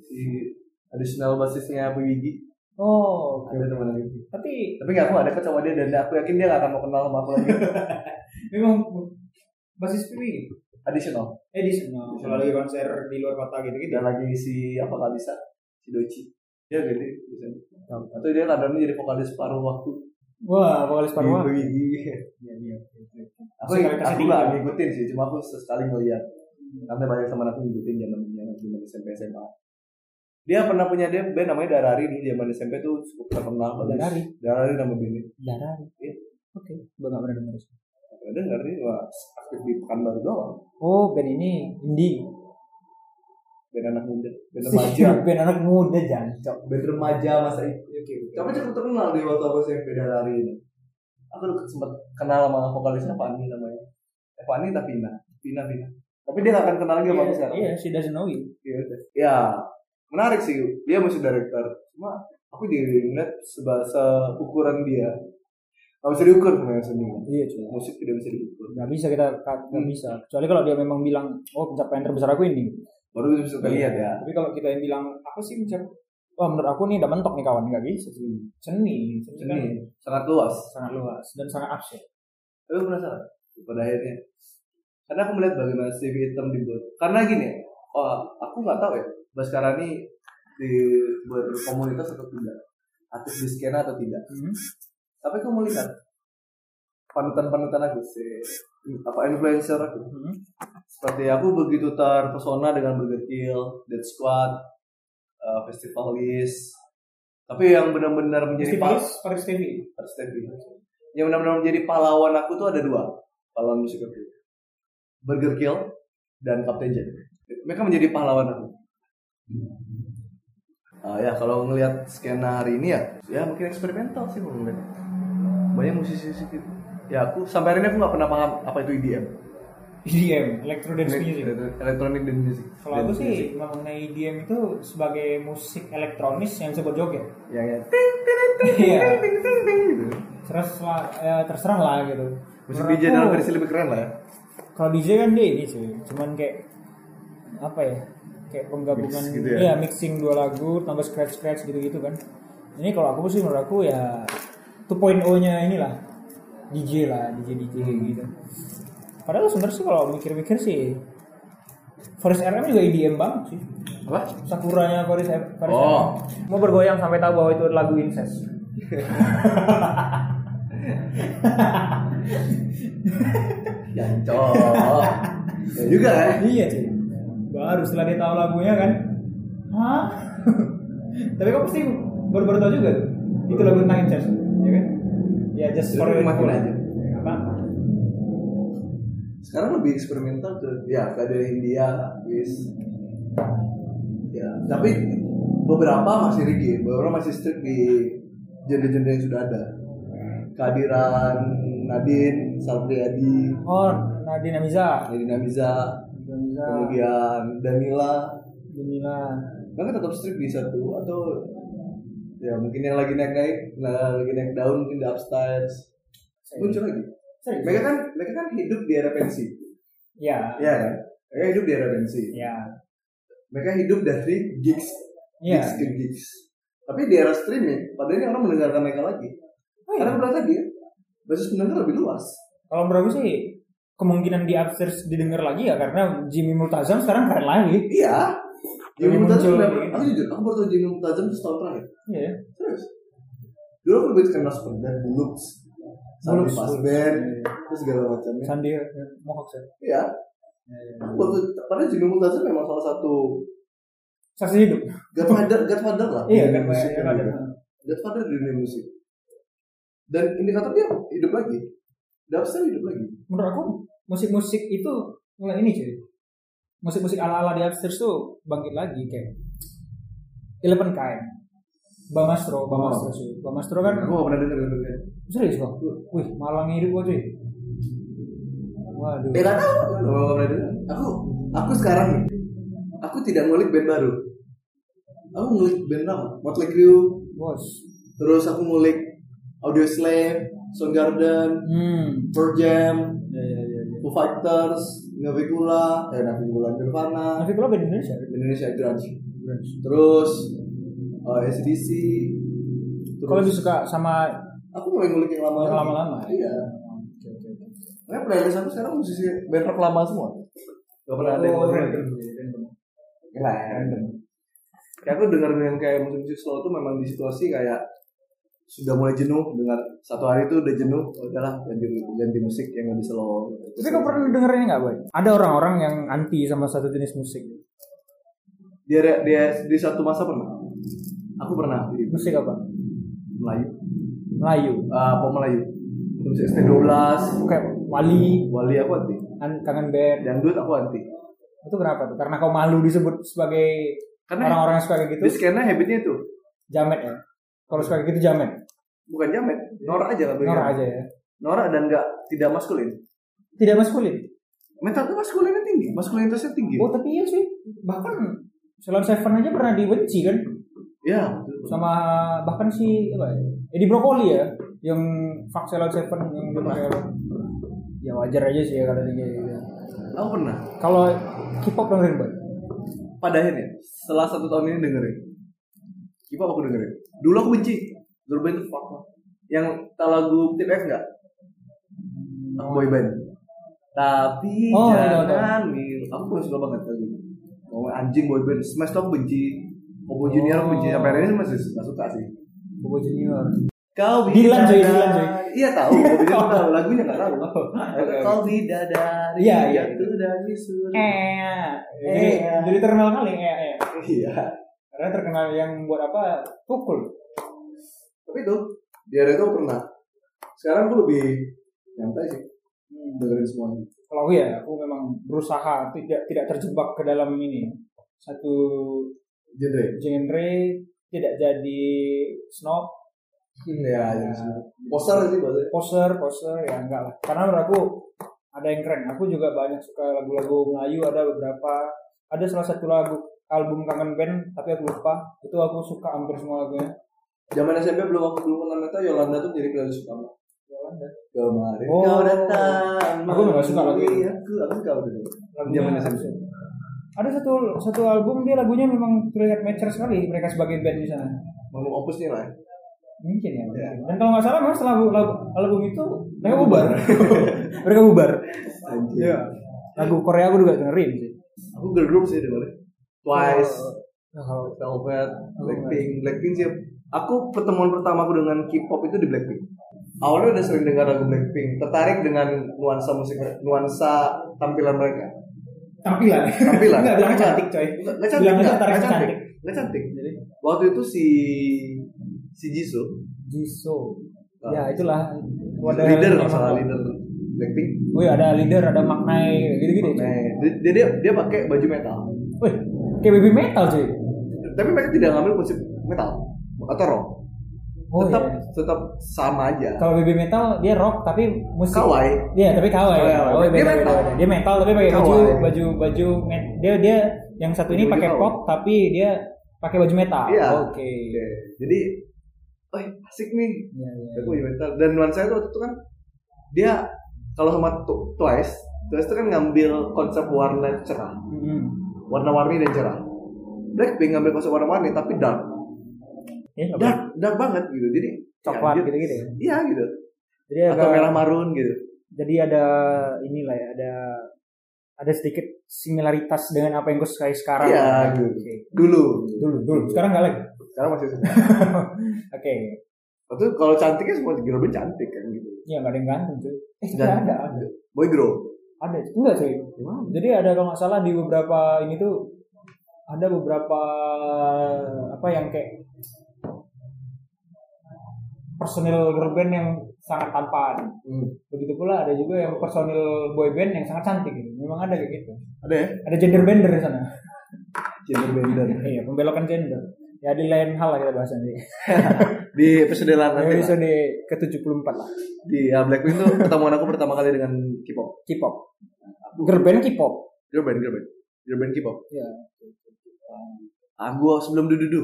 si additional basisnya PWG Oh, oke. ada teman lagi Tapi tapi nggak aku ada deket sama dia dan aku yakin dia nggak akan mau kenal sama aku lagi. Memang basis PW additional. Edition kalau lagi konser di luar kota gitu gitu. dan lagi si apa nggak bisa si Doci. Dia gede biasanya. Atau dia kadang jadi vokalis paruh waktu Wah, vokalis Parwa. Iya iya, iya, iya. Iya, iya. Aku aku nggak ngikutin sih, cuma aku sesekali ngeliat. Iya. Karena banyak teman aku ngikutin zaman zaman zaman SMP SMA. Dia pernah punya dia band namanya Darari dulu zaman SMP tuh cukup terkenal. Darari. Darari nama bandnya. Darari. Iya. Oke, gua enggak pernah dengar sih. Pernah dengar sih, wah aktif di Pekanbaru doang. Oh, band ini indie. Ben anak muda ben remaja. ben anak muda jancok Ben remaja masa itu oke okay, okay. tapi cukup terkenal di waktu aku sih beda lari ini. Aku dulu sempat kenal sama vokalisnya Fani namanya. Eh, Fani tapi Pina. Pina Pina. Tapi dia nggak akan kenal lagi sama aku iya, sekarang. iya sih she doesn't iya yeah, ya menarik sih. Dia masih director. Cuma aku jadi ngeliat sebasa ukuran dia. Gak bisa diukur sebenarnya seni. Iya cuma musik tidak bisa diukur. Gak bisa kita gak hmm. bisa. Kecuali kalau dia memang bilang, oh pencapaian terbesar aku ini baru bisa terlihat ya. Tapi kalau kita yang bilang apa sih mencari Wah oh, menurut aku nih udah mentok nih kawan nggak bisa sih. Seni, seni, seni. Kan? sangat luas, sangat luas dan sangat absen. Tapi penasaran pada akhirnya. Karena aku melihat bagaimana CV hitam dibuat. Karena gini, oh, aku nggak tahu ya. sekarang ini di komunitas atau tidak, aktif di skena atau tidak. -hmm. Tapi aku melihat panutan-panutan aku sih apa influencer hmm. seperti aku begitu terpesona dengan Burger Kill, Dead Squad, eh, uh, Festivalis. Tapi yang benar-benar menjadi Festivalis, Paris TV. Paris TV. Yang benar-benar menjadi pahlawan aku tuh ada dua pahlawan musik aku. Burger Kill dan Captain Jack. Mereka menjadi pahlawan aku. Uh, ya kalau ngelihat skena hari ini ya, ya mungkin eksperimental sih mungkin. Banyak musisi-musisi gitu ya aku sampai hari ini aku nggak pernah paham apa itu EDM EDM electronic music. Electronic dance music. Kalau aku sih mengenai EDM itu sebagai musik elektronis yang disebut joget. Ya ya. Iya. Terus ting ya, terserah lah gitu. Musik DJ dalam versi lebih keren lah. Kalau DJ kan dia ini sih cuman kayak apa ya kayak penggabungan Mix gitu ya? ya mixing dua lagu tambah scratch scratch gitu gitu kan. Ini kalau aku sih menurut aku ya 2.0 nya inilah DJ lah DJ DJ hmm. gitu padahal sebenarnya sih kalau mikir-mikir sih Forest RM juga IDM banget sih apa sakuranya Forest Forest oh. RM. mau bergoyang sampai tahu bahwa itu lagu incest Jancok. ya juga kan? Iya sih. Baru setelah dia tahu lagunya kan. Hah? Tapi kok pasti baru-baru tahu juga itu lagu tentang incest ya just for makin aja apa? Sekarang lebih eksperimental tuh ya ada India bis ya tapi beberapa masih rigid beberapa masih strict di genre-genre yang sudah ada. Kehadiran Nadine Sabriadi oh Nadin Amiza. Nadin Amiza. Kemudian Danila. Danila. Bahkan tetap strict di satu atau ya mungkin yang lagi naik naik nah lagi naik daun mungkin di upstairs. Muncul lagi. Serius. mereka kan mereka kan hidup di era pensi ya. Ya kan? mereka hidup di era pensi ya. Mereka hidup dari gigs ya. gigs ke gigs. Tapi di era streaming padahal ini orang mendengarkan mereka lagi. Oh, iya. karena berarti dia basis pendengar lebih luas. Kalau berapa sih kemungkinan di upstairs didengar lagi ya karena Jimmy Multazam sekarang keren lagi. Iya. Jimmy Mutazam aku jujur aku baru tau Jimmy Mutazam itu setahun terakhir. Iya. Yeah. terus dulu aku lebih kenal Spurs dan Bulux Sandi Pasben terus segala macamnya. Sandi eh, Mohawk sih? iya. iya, iya, iya. Waktu pada jadi Jimmy Mutazam memang salah satu saksi hidup. Godfather Godfather lah. Iya Godfather Godfather. di dunia musik. Dan indikator dia hidup lagi. Dubstep hidup lagi. Menurut aku musik-musik itu mulai ini jadi musik-musik ala-ala di upstairs tuh bangkit lagi kayak Eleven kain, Bamastro Bamastro oh. Bamastro kan gue oh, pernah dengar Eleven Kind. Serius kok wih malang hidup gue cuy. Waduh. Eh, tahu. Oh, aku aku sekarang aku tidak ngulik band baru. Aku ngulik band lama Motley Crue. Bos. Terus aku ngulik Audio Slave Soundgarden hmm. Pearl Jam yeah, yeah. Foo Fighters. Navikula, eh Navikula Nirvana. Navikula band Indonesia. Indonesia grunge. grunge. Terus eh, uh, SDC. kalau lebih suka sama aku mulai ngulik yang lama-lama. Yang lama-lama. Iya. Oke oke. Kan pernah sekarang musisi band rock lama semua. Gak pernah ada yang oh. random. Random. Ya aku dengerin yang kayak musik-musik slow tuh memang di situasi kayak sudah mulai jenuh dengar satu hari itu udah jenuh udahlah ganti ganti musik yang lebih slow Tapi kau pernah dengerin nggak boy? Ada orang-orang yang anti sama satu jenis musik. dia dia di satu masa pernah aku pernah di Musik apa? Melayu Melayu. ah pop Melayu musik ST12 Kayak Wali, Wali aku anti kan kangen band. dangdut aku anti Itu kenapa tuh? Karena kau malu disebut sebagai karena orang-orang yang suka kayak gitu. skena habitnya itu Jamet ya. Kalau kayak gitu jamet. bukan jamet norak aja lah Norak aja ya. norak dan nggak tidak maskulin Tidak maskulin. mental tuh maskulinnya tinggi maskulinitasnya tinggi Oh tapi iya sih. Bahkan Salon Seven aja pernah dibenci kan ya betul. sama bahkan si apa ya? Eddie Brokoli ya yang fuck Salon Seven yang apa? Ya wajar aja sih ya kalau dia kayak gitu. aku pernah Kalau K-pop dengerin boy. pada akhirnya setelah satu tahun ini dengerin K-pop aku dengerin. Dulu aku benci. Dulu band fuck. Lah. yang tahu lagu Tip F nggak? Aku boy band. Tapi Oh, iya, iya, jangan mil aku pun suka banget lagu itu. mau anjing boy band. Smash tuh aku benci. Popo Junior aku benci. Sampai hari ini masih nggak suka sih. Bobo Junior. kau bidadari. Joy, Dilan, Joy. iya tahu. Popo Junior tahu. Lagunya nggak tahu. Kau bidadari. Iya, iya. jatuh dari surga. Eh, eh, Iya. jadi terkenal kali eh, eh. iya Karena terkenal yang buat apa? Pukul. tapi itu di area itu pernah. Sekarang aku lebih nyantai sih. Dengerin semuanya. Kalau aku ya, aku memang berusaha tidak tidak terjebak ke dalam ini. Satu genre. genre tidak jadi snob. Ya jadi semua poster sih bahasa poser poser ya enggak lah. Karena menurut aku ada yang keren. Aku juga banyak suka lagu-lagu Melayu ada beberapa ada salah satu lagu album kangen band tapi aku lupa. Itu aku suka hampir semua lagunya. Zaman SMP belum aku belum kenal Meta Yolanda tuh jadi playlist utama. Yolanda. Kemarin Oh. kau datang Aku nggak suka lagu itu. Iya, aku aku suka lagu Zaman SMP. ada satu satu album dia lagunya memang terlihat mature sekali mereka sebagai band di sana. Mau opusnya lah mungkin ya. Dan kalau nggak salah mas lagu, lagu album itu mereka bubar. mereka bubar. Anjir. Lagu Korea aku juga dengerin sih aku girl group sih dengerin Twice Nah, kalau Velvet Blackpink. Blackpink sih aku pertemuan pertama aku dengan K-pop itu di Blackpink. Awalnya udah sering dengar lagu Blackpink tertarik dengan nuansa musik nuansa tampilan mereka. Tampilan? Tampilan. nggak bilangnya cantik coy. Nggak cantik nggak tertarik nggak cantik. cantik. cantik. Jadi waktu itu si si Jisoo. Jisoo. Ah. ya itulah. Leader kalau salah leader Blackpink oh iya ada leader ada maknai gitu gitu nah dia dia dia pakai baju metal Wih, kayak baby metal cuy tapi mereka tidak ngambil konsep metal atau rock oh tetap iya tetap sama aja kalau baby metal dia rock tapi musik Kawai. Iya, tapi kawai. Kawai, Oh, beda, Dia beda, metal. beda. Dia metal tapi pakai baju baju baju met- dia dia yang satu ini pakai pop tapi dia pakai baju metal. Iya. Oke. Oke. jadi oh asik nih Iya, iya. aku baju metal dan nuansa itu waktu itu kan dia kalau sama Twice Twice itu kan ngambil konsep warna cerah Mm-mm. warna-warni dan cerah Blackpink ngambil konsep warna-warni tapi dark apa? dark dark banget gitu jadi coklat ya, gitu-gitu ya. iya gitu Jadi atau agak merah marun gitu jadi ada inilah ya, ada ada sedikit similaritas dengan apa yang gue sukai sekarang. Iya, gitu. dulu Dulu, dulu. Sekarang enggak lagi. sekarang masih semua Oke. Waktu itu kalau cantiknya semua girl band cantik kan gitu Iya, enggak ada yang ganteng, cuy. Eh, ada, ada. boy grow Ada. Enggak, cuy. Jadi ada kalau nggak salah di beberapa ini tuh ada beberapa apa yang kayak personil girl band yang sangat tampan. Hmm. Begitu pula ada juga yang personil boy band yang sangat cantik gitu. Memang ada kayak gitu. ada ya Ada gender bender di sana. gender bender Iya, pembelokan gender. Ya di lain hal lah kita bahas nanti. di episode lain nanti. Episode ke-74 lah. di ya, Blackpink tuh pertemuan aku pertama kali dengan K-pop K-pop. Girl band K-pop. band girl band K-pop Iya. ah gua sebelum dudu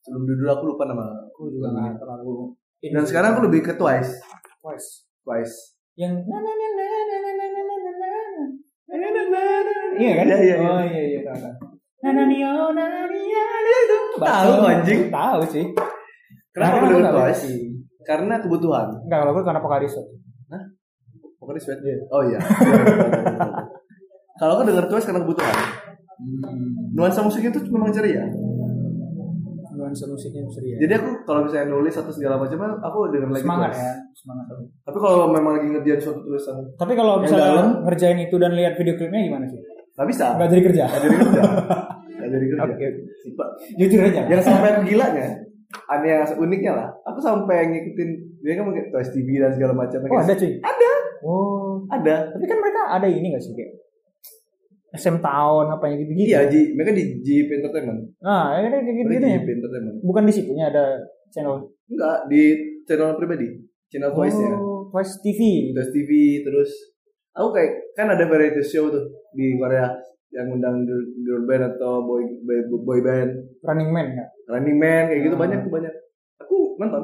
sebelum dudu aku lupa nama Aku juga nggak terlalu. dan sekarang aku lebih ke Twice Twice. Twice yang na na na na na na na na na na na na iya kan Iya, iya, iya. oh iya iya tahu tahu na na nio na na nia itu Tahu, anjing. tahu sih kenapa dengar nggak Twice sih karena kebutuhan enggak kalau gue karena Pokaris pokoknya sweat Iya. oh iya kalau aku dengar Twice karena kebutuhan nuansa musiknya tuh memang ceria nuansa musiknya Surya. Jadi aku kalau misalnya nulis atau segala macam aku denger lagi semangat Twice. ya, semangat. Tapi kalau memang lagi ngerjain suatu tulisan Tapi kalau misalnya dalam? ngerjain itu dan lihat video klipnya gimana sih? nggak bisa. Enggak jadi kerja. Nggak jadi kerja. Nggak jadi kerja. Oke. Sipa. Jujur aja. Yang sampai gilanya, aneh yang uniknya lah. Aku sampai ngikutin dia kan pakai Twice TV dan segala macam. Oh ada cuy. Ada. Oh. Ada. Tapi kan mereka ada ini gak sih kayak SM Town apa yang gitu-gitu. Iya, Ji. Mereka di Jeep Entertainment. Nah, ya kayak gitu gitu ya. Jeep Entertainment. Bukan di situnya ada channel Enggak, di channel pribadi. Channel Twice ya. Oh, Twice TV. Twice TV terus aku kayak kan ada variety show tuh di Korea yang undang girl, band atau boy boy, boy band, Running Man ya. Running Man kayak gitu Ah. banyak tuh banyak. Aku nonton.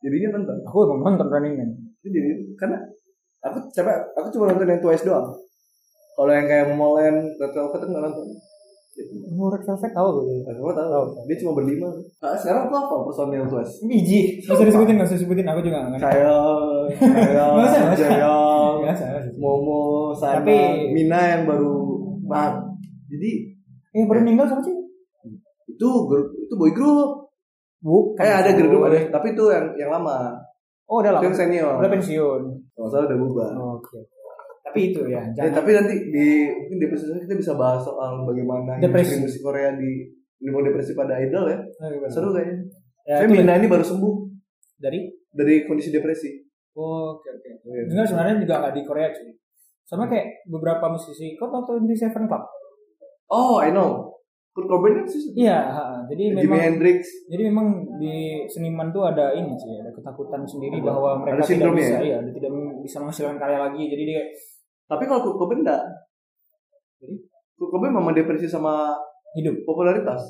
Jadinya nonton. Aku nonton Running Man. Itu jadi karena aku coba aku cuma nonton yang Twice doang. Kalau yang kayak Molen, Red Velvet nggak nonton. Oh, Red Velvet tahu gue. Aku tahu. Tahu. Dia cuma berlima. Nah, sekarang aku apa personil Twice? Biji. Gak usah disebutin, gak usah disebutin. Aku juga nggak ngerti. Usah. Jayong, Biasa. Momo, Sana, Tapi- Mina yang baru bang. Jadi Eh, baru meninggal sama sih? itu grup itu boy group. Bukan. Kayak ada grup ada, tapi itu yang yang lama. Oh, udah lama. yang senior. Udah pensiun. Kalau salah udah bubar. Oh, Oke. Tapi itu ya, Eh, jangan tapi nanti di mungkin di episode kita bisa bahas soal bagaimana Depresi. musik Korea di mau depresi pada idol ya. Seru kayaknya. Ya, Saya Mina ini baru sembuh dari dari kondisi depresi. Oh, oke oke. Iya. Enggak sebenarnya juga nggak di Korea sih. Sama kayak beberapa musisi, kau tau Twenty Seven Club? Oh, I know. Kurt Cobain kan sih. Iya, jadi Jimi memang Hendrix. jadi memang di seniman tuh ada ini sih, ada ketakutan sendiri Ada. bahwa mereka Ada tidak bisa, ya? ya, tidak bisa menghasilkan karya lagi. Jadi dia Tapi kalau Kurt Cobain enggak. Jadi? Kurt Cobain memang depresi sama hidup. popularitas.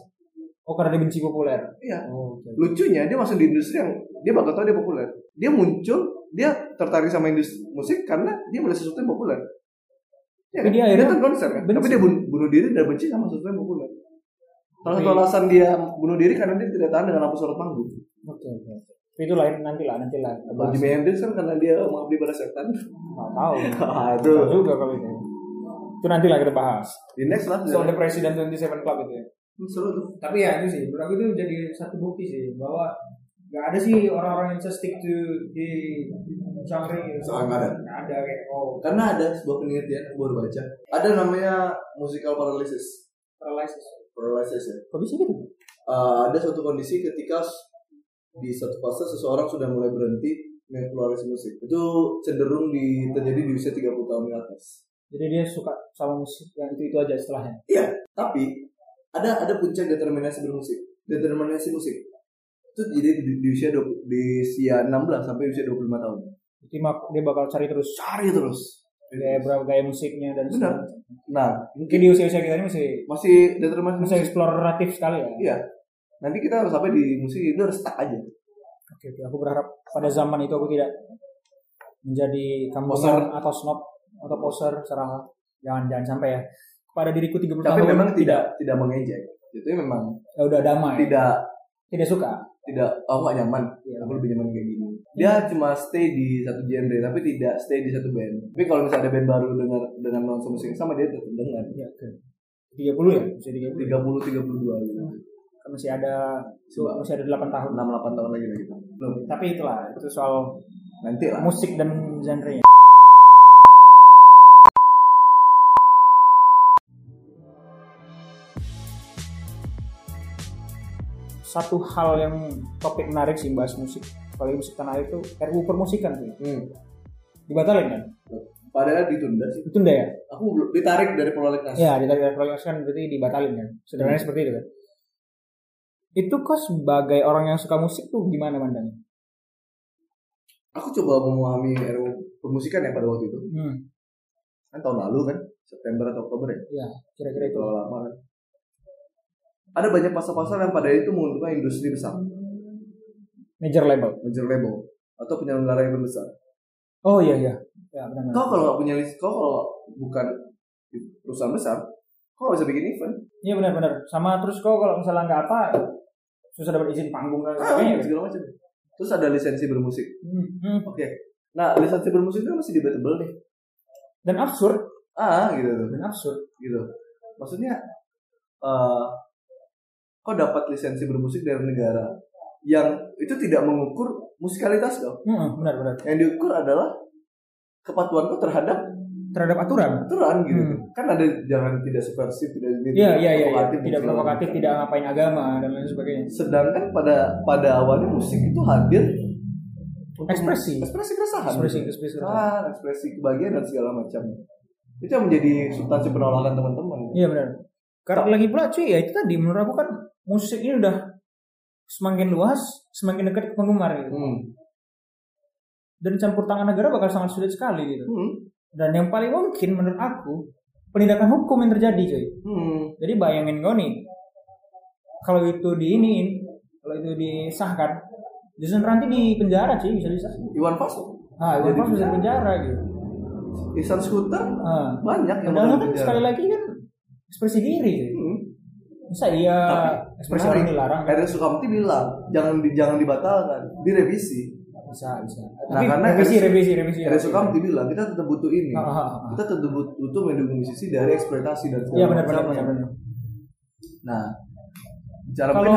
Oh, karena dia benci populer. Iya. Oh, oke. Lucunya dia masuk di industri yang dia bakal tahu dia populer. Dia muncul, dia tertarik sama industri musik karena dia melihat sesuatu yang populer. Ya, Tapi kan? dia akhirnya kan konser kan. benci. Tapi dia bunuh, bunuh diri dan benci sama sesuatu yang populer. Salah satu Tapi- alasan dia bunuh diri karena dia tidak tahan dengan lampu sorot panggung. Oke, oke. Itu lain nanti lah, nanti lah. Kalau. Jimi Hendrix kan karena dia mengabdi pada setan. Nggak tahu. Ah, itu. Tahu juga kalau itu. Itu nanti lah kita bahas. Di next lah. Soal dan Twenty Seven Club itu ya. Seru tuh. tapi ya itu sih menurut aku itu jadi satu bukti sih bahwa nggak ada sih orang-orang yang stick to di genre gitu. Soalnya nggak ada. Nggak ada kayak oh Karena ada sebuah penelitian aku baru baca. Ada namanya musical paralysis. paralysis. Paralysis ya. Kok bisa gitu? Uh, ada suatu kondisi ketika di satu fase seseorang sudah mulai berhenti mengeksplorasi musik. Itu cenderung di, terjadi di usia 30 tahun ke atas. Jadi dia suka sama musik yang itu itu aja setelahnya. Tapi ada ada puncak determinasi bermusik. Determinasi musik. Itu jadi di, di usia 20, di usia 16 sampai usia 25 tahun. Jadi mak- dia bakal cari terus Cari terus. gaya berapa gaya musiknya dan Benar. Nah, Mungkin di usia-usia kita ini masih masih determinasi masih eksploratif sekali ya. Iya. Nanti kita harus sampai di musik itu harus stuck aja. Oke, oke. Aku berharap pada zaman itu aku tidak menjadi kampungan atau snob atau poser serah jangan jangan sampai ya pada diriku 30 Tapi tahun memang tidak tidak mengejek. Itu memang ya udah damai tidak tidak suka tidak oh nggak nyaman. Iya. aku lebih nyaman kayak gini. Dia cuma stay di satu genre tapi tidak stay di satu band. Tapi kalau misalnya ada band baru dengan dengan nuansa musik yang sama dia tetap dengar. Ya oke. 30 ya? Masih 30 tiga puluh tiga puluh dua gitu. Kan masih ada Coba. masih ada 8 tahun. Enam delapan tahun lagi lagi. Belum tapi itulah itu soal nanti lah. musik dan genre satu hal yang topik menarik sih bahas musik. Apalagi musik tanah air itu RUU permusikan sih. Hmm. dibatalin kan? Padahal ditunda sih. Itu enggak ya? Aku belum ditarik dari prolegnas ya ditarik dari prolegnas kan berarti dibatalin kan? Sederhananya seperti itu kan? Itu kok sebagai orang yang suka musik tuh gimana mandangnya? Aku coba memahami RU permusikan ya pada waktu itu. Hmm, kan tahun lalu kan? September atau Oktober ya? Ya kira-kira itu. Terlalu lama kan ada banyak pasar-pasar yang pada itu menguntungkan industri besar major label major label atau penyelenggara yang besar oh iya iya ya benar Kau kalau punya list, kau kalau bukan perusahaan besar, kau bisa bikin event. Iya benar-benar. Sama terus kok kalau misalnya nggak apa susah dapat izin panggung dan Ah, sebagainya. kan? segala macam. Terus ada lisensi bermusik. Hmm, hmm. Oke. Nah, lisensi bermusik itu masih debatable nih. Dan absurd, Ah, gitu dan absurd. Gitu. Maksudnya eh kau dapat lisensi bermusik dari negara yang itu tidak mengukur musikalitas kau. Heeh, benar-benar Yang diukur adalah kepatuhan kau terhadap terhadap aturan aturan gitu. Hmm. Kan ada jangan tidak subversif, tidak Iya iya iya iya. provokatif, tidak segala provokatif, tidak ngapain agama dan lain sebagainya. Sedangkan pada pada awalnya musik itu hadir Ekspresi. ekspresi keresahan, Ekspresi gitu. ekspresi. Keresahan, ekspresi kebahagiaan dan segala macam. Itu yang menjadi substansi penolakan teman-teman. Iya benar. Karena lagi pula cuy ya itu tadi menurut aku kan musik ini udah semakin luas, semakin dekat ke penggemar gitu. Hmm. Dan campur tangan negara bakal sangat sulit sekali gitu. Hmm. Dan yang paling mungkin menurut aku penindakan hukum yang terjadi cuy. Hmm. Jadi bayangin kau nih, kalau itu diiniin, kalau itu disahkan, Jason nanti di penjara cuy bisa bisa. Iwan Fals Ah, Jadi itu bisa di penjara gitu. Ihsan Scooter Ah, banyak yang padahal kan penjara. sekali lagi kan ekspresi diri. cuy. Masa iya ekspresi orang dilarang? kan? Ernest Sukamti bilang jangan di, jangan dibatalkan, direvisi. Bisa, bisa. Nah, Tapi karena revisi, Ernest- revisi, revisi. Ernest Sukamti bilang kita tetap butuh ini. Ah, ah, ah. Kita tetap but- butuh mendukung musisi dari eksploitasi dan segala Iya benar benar macamnya. benar. benar. Nah, bicara Kalau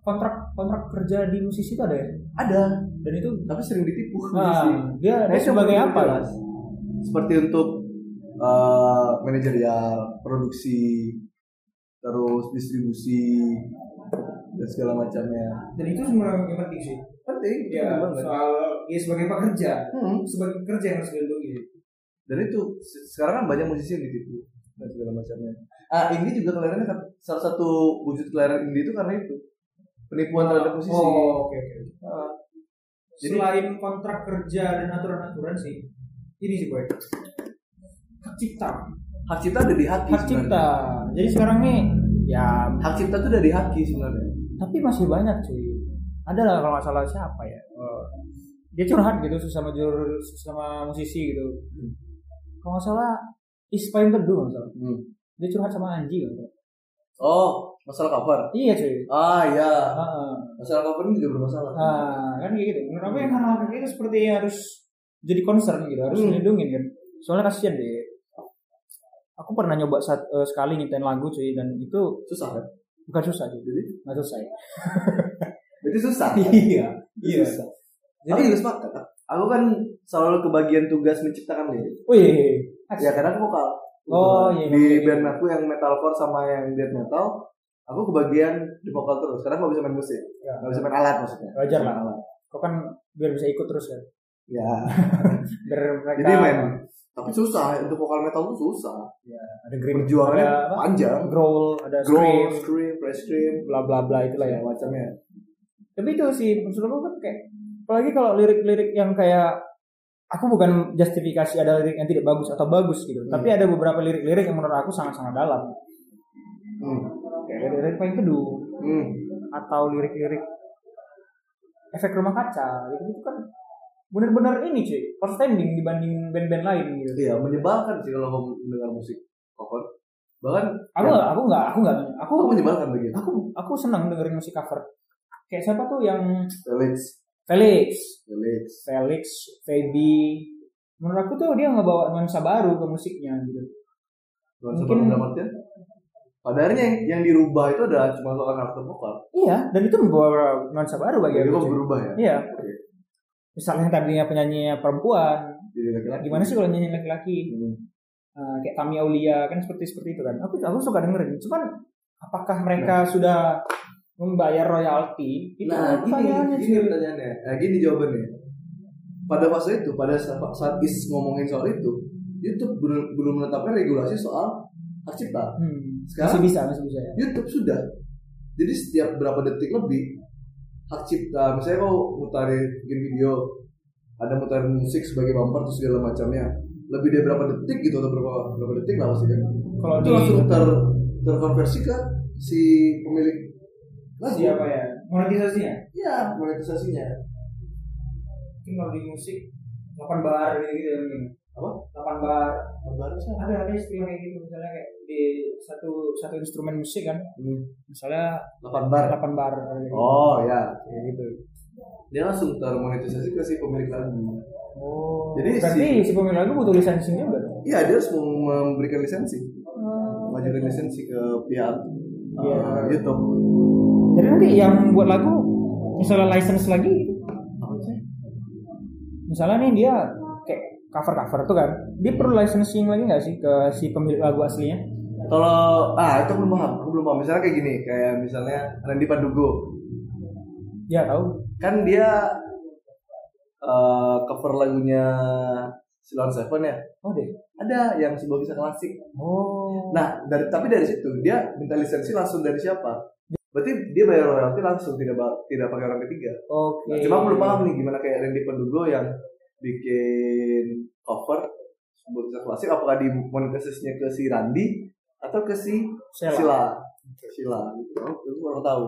kontrak kontrak kerja di musisi itu ada ya? ada, Dan itu tapi sering ditipu. nah, musisi. dia, dia sebagai apa? jelas. Seperti untuk uh, manajerial, produksi, terus distribusi dan segala macamnya. Dan itu sebenarnya yang penting sih. Penting, Ya, banget. soal ya sebagai pekerja, Hmm. sebagai pekerja yang harus dilindungi. Dan itu se- sekarang kan banyak musisi yang ditipu dan segala macamnya. Ah, indie juga kelahirannya kan salah satu wujud kelahiran indie itu karena itu penipuan terhadap musisi. Oh, oke oke. Ah, Jadi- Selain kontrak kerja dan aturan-aturan sih, ini sih boy. Hak cipta. Hak cipta ada di. Hak cipta. Jadi sekarang nih, ya. Hak cipta itu dari haki sebenarnya. tapi masih banyak cuy. Ada lah kalau nggak salah siapa ya. Eh, dia curhat gitu sesama jur sesama musisi gitu. Kalau nggak salah Ispain Teduh nggak salah. Hmm. Dia curhat sama Anji gitu. Oh, masalah cover. Iya cuy. Ah ya, Heeh. masalah cover ini juga bermasalah. Nah, kan kayak gitu. Menurut aku yang hal-hal kayak gitu seperti harus jadi concern gitu, harus Hmm. kan. Soalnya kasihan deh. Aku pernah nyoba saat, eh, sekali nyiptain lagu cuy dan itu Susah kan? bukan susah cuy. Jadi, Nggak selesai. itu susah. iya. Itu susah. Jadi juga sepakat. Aku kan selalu kebagian tugas menciptakan lirik. Wih. Ya karena aku vokal. Oh, iya, Di iya. band aku yang metalcore sama yang death metal, aku kebagian di vokal terus. Karena nggak bisa main musik, Ya. nggak bisa main alat maksudnya. Wajar lah. alat. Kok kan biar bisa ikut terus kan. Ya. Mereka Jadi main. Tapi susah untuk vokal metal tuh susah. ada green Perjuangannya ada panjang. growl, ada Growl, scream, scream, press scream, bla bla bla itulah ya. macamnya. Tapi itu sih maksud aku kan kayak apalagi kalau lirik-lirik yang kayak aku bukan justifikasi ada lirik yang tidak bagus atau bagus gitu. Hmm. Tapi ada beberapa lirik-lirik yang menurut aku sangat-sangat dalam. Hmm. Kayak lirik-lirik paling teduh Hmm. atau lirik-lirik efek rumah kaca gitu itu kan bener-bener ini cuy outstanding dibanding band-band lain gitu. Iya, menyebalkan sih kalau kamu mendengar musik cover. Bahkan Aku ya, aku nggak, aku nggak, aku aku menyebalkan begitu. aku aku senang dengerin musik cover. Kayak siapa tuh yang Felix, Felix, Felix. Felix, Feby. Menurut aku tuh dia ngebawa nuansa baru ke musiknya gitu. Nuansa Mungkin- baru dalam artian? Pada akhirnya yang, yang dirubah itu adalah cuma soal karakter vokal. Iya, dan itu membawa nuansa baru bagi Jadi aku. berubah ya? Iya. Oke. Misalnya tadinya penyanyi perempuan, Jadi laki-laki. gimana sih kalau nyanyi laki-laki? Hmm. Eh, kayak Tami Aulia kan seperti seperti itu kan. Aku aku suka dengerin. Cuman apakah mereka sudah membayar royalti? Itu Nah, gini, pertanyaannya, gini cuy. pertanyaannya. Nah, gini jawabannya. Pada fase itu, pada saat, saat Is ngomongin soal itu, YouTube belum, belum menetapkan regulasi soal hak cipta. Hmm, Sekarang- masih bisa, masih bisa ya. YouTube sudah. Jadi setiap berapa detik lebih hak cipta, misalnya kau mutarin bikin video, ada mutarin musik sebagai bumper terus segala macamnya, lebih dari berapa detik gitu atau berapa berapa detik lah pasti kan. Kalau Itu di langsung ter terkonversi ke si pemilik lagu. siapa ya? Monetisasinya? Iya, monetisasinya. Mungkin kalau di musik 8 bar gitu, gitu ya mungkin. Apa? 8 bar. Baru sih. Ada ada istilah kayak gitu misalnya kayak di satu satu instrumen musik kan. Hmm. Misalnya 8 bar. 8 bar gitu. Oh ya, Kayak gitu. dia langsung termonetisasi ke si pemilik lagu. Oh. Jadi berarti si- si, pemilik lagu butuh lisensi juga dong. Iya, dia harus memberikan lisensi. Oh. mengajukan lisensi ke pihak Iya. uh, YouTube. Jadi nanti yang buat lagu misalnya license lagi, misalnya nih dia cover cover tuh kan, dia perlu licensing lagi nggak sih ke si pemilik lagu aslinya? Kalau ah itu belum paham, aku belum paham. Misalnya kayak gini, kayak misalnya Randy Pandugo, Ya tahu. kan dia eh, cover lagunya Silon Seven ya. Oh deh. Ada yang sebuah kisah klasik. Oh. Nah, dari tapi dari situ dia minta lisensi langsung dari siapa? Berarti dia bayar royalti langsung tidak tidak pakai orang ketiga. Oke. Nah, cuma aku belum paham nih gimana kayak Randy Pandugo yang bikin cover kisah klasik apakah di monetisasinya ke si Randy atau ke si Sela. Sila. Sila. Gitu. Aku kurang tahu.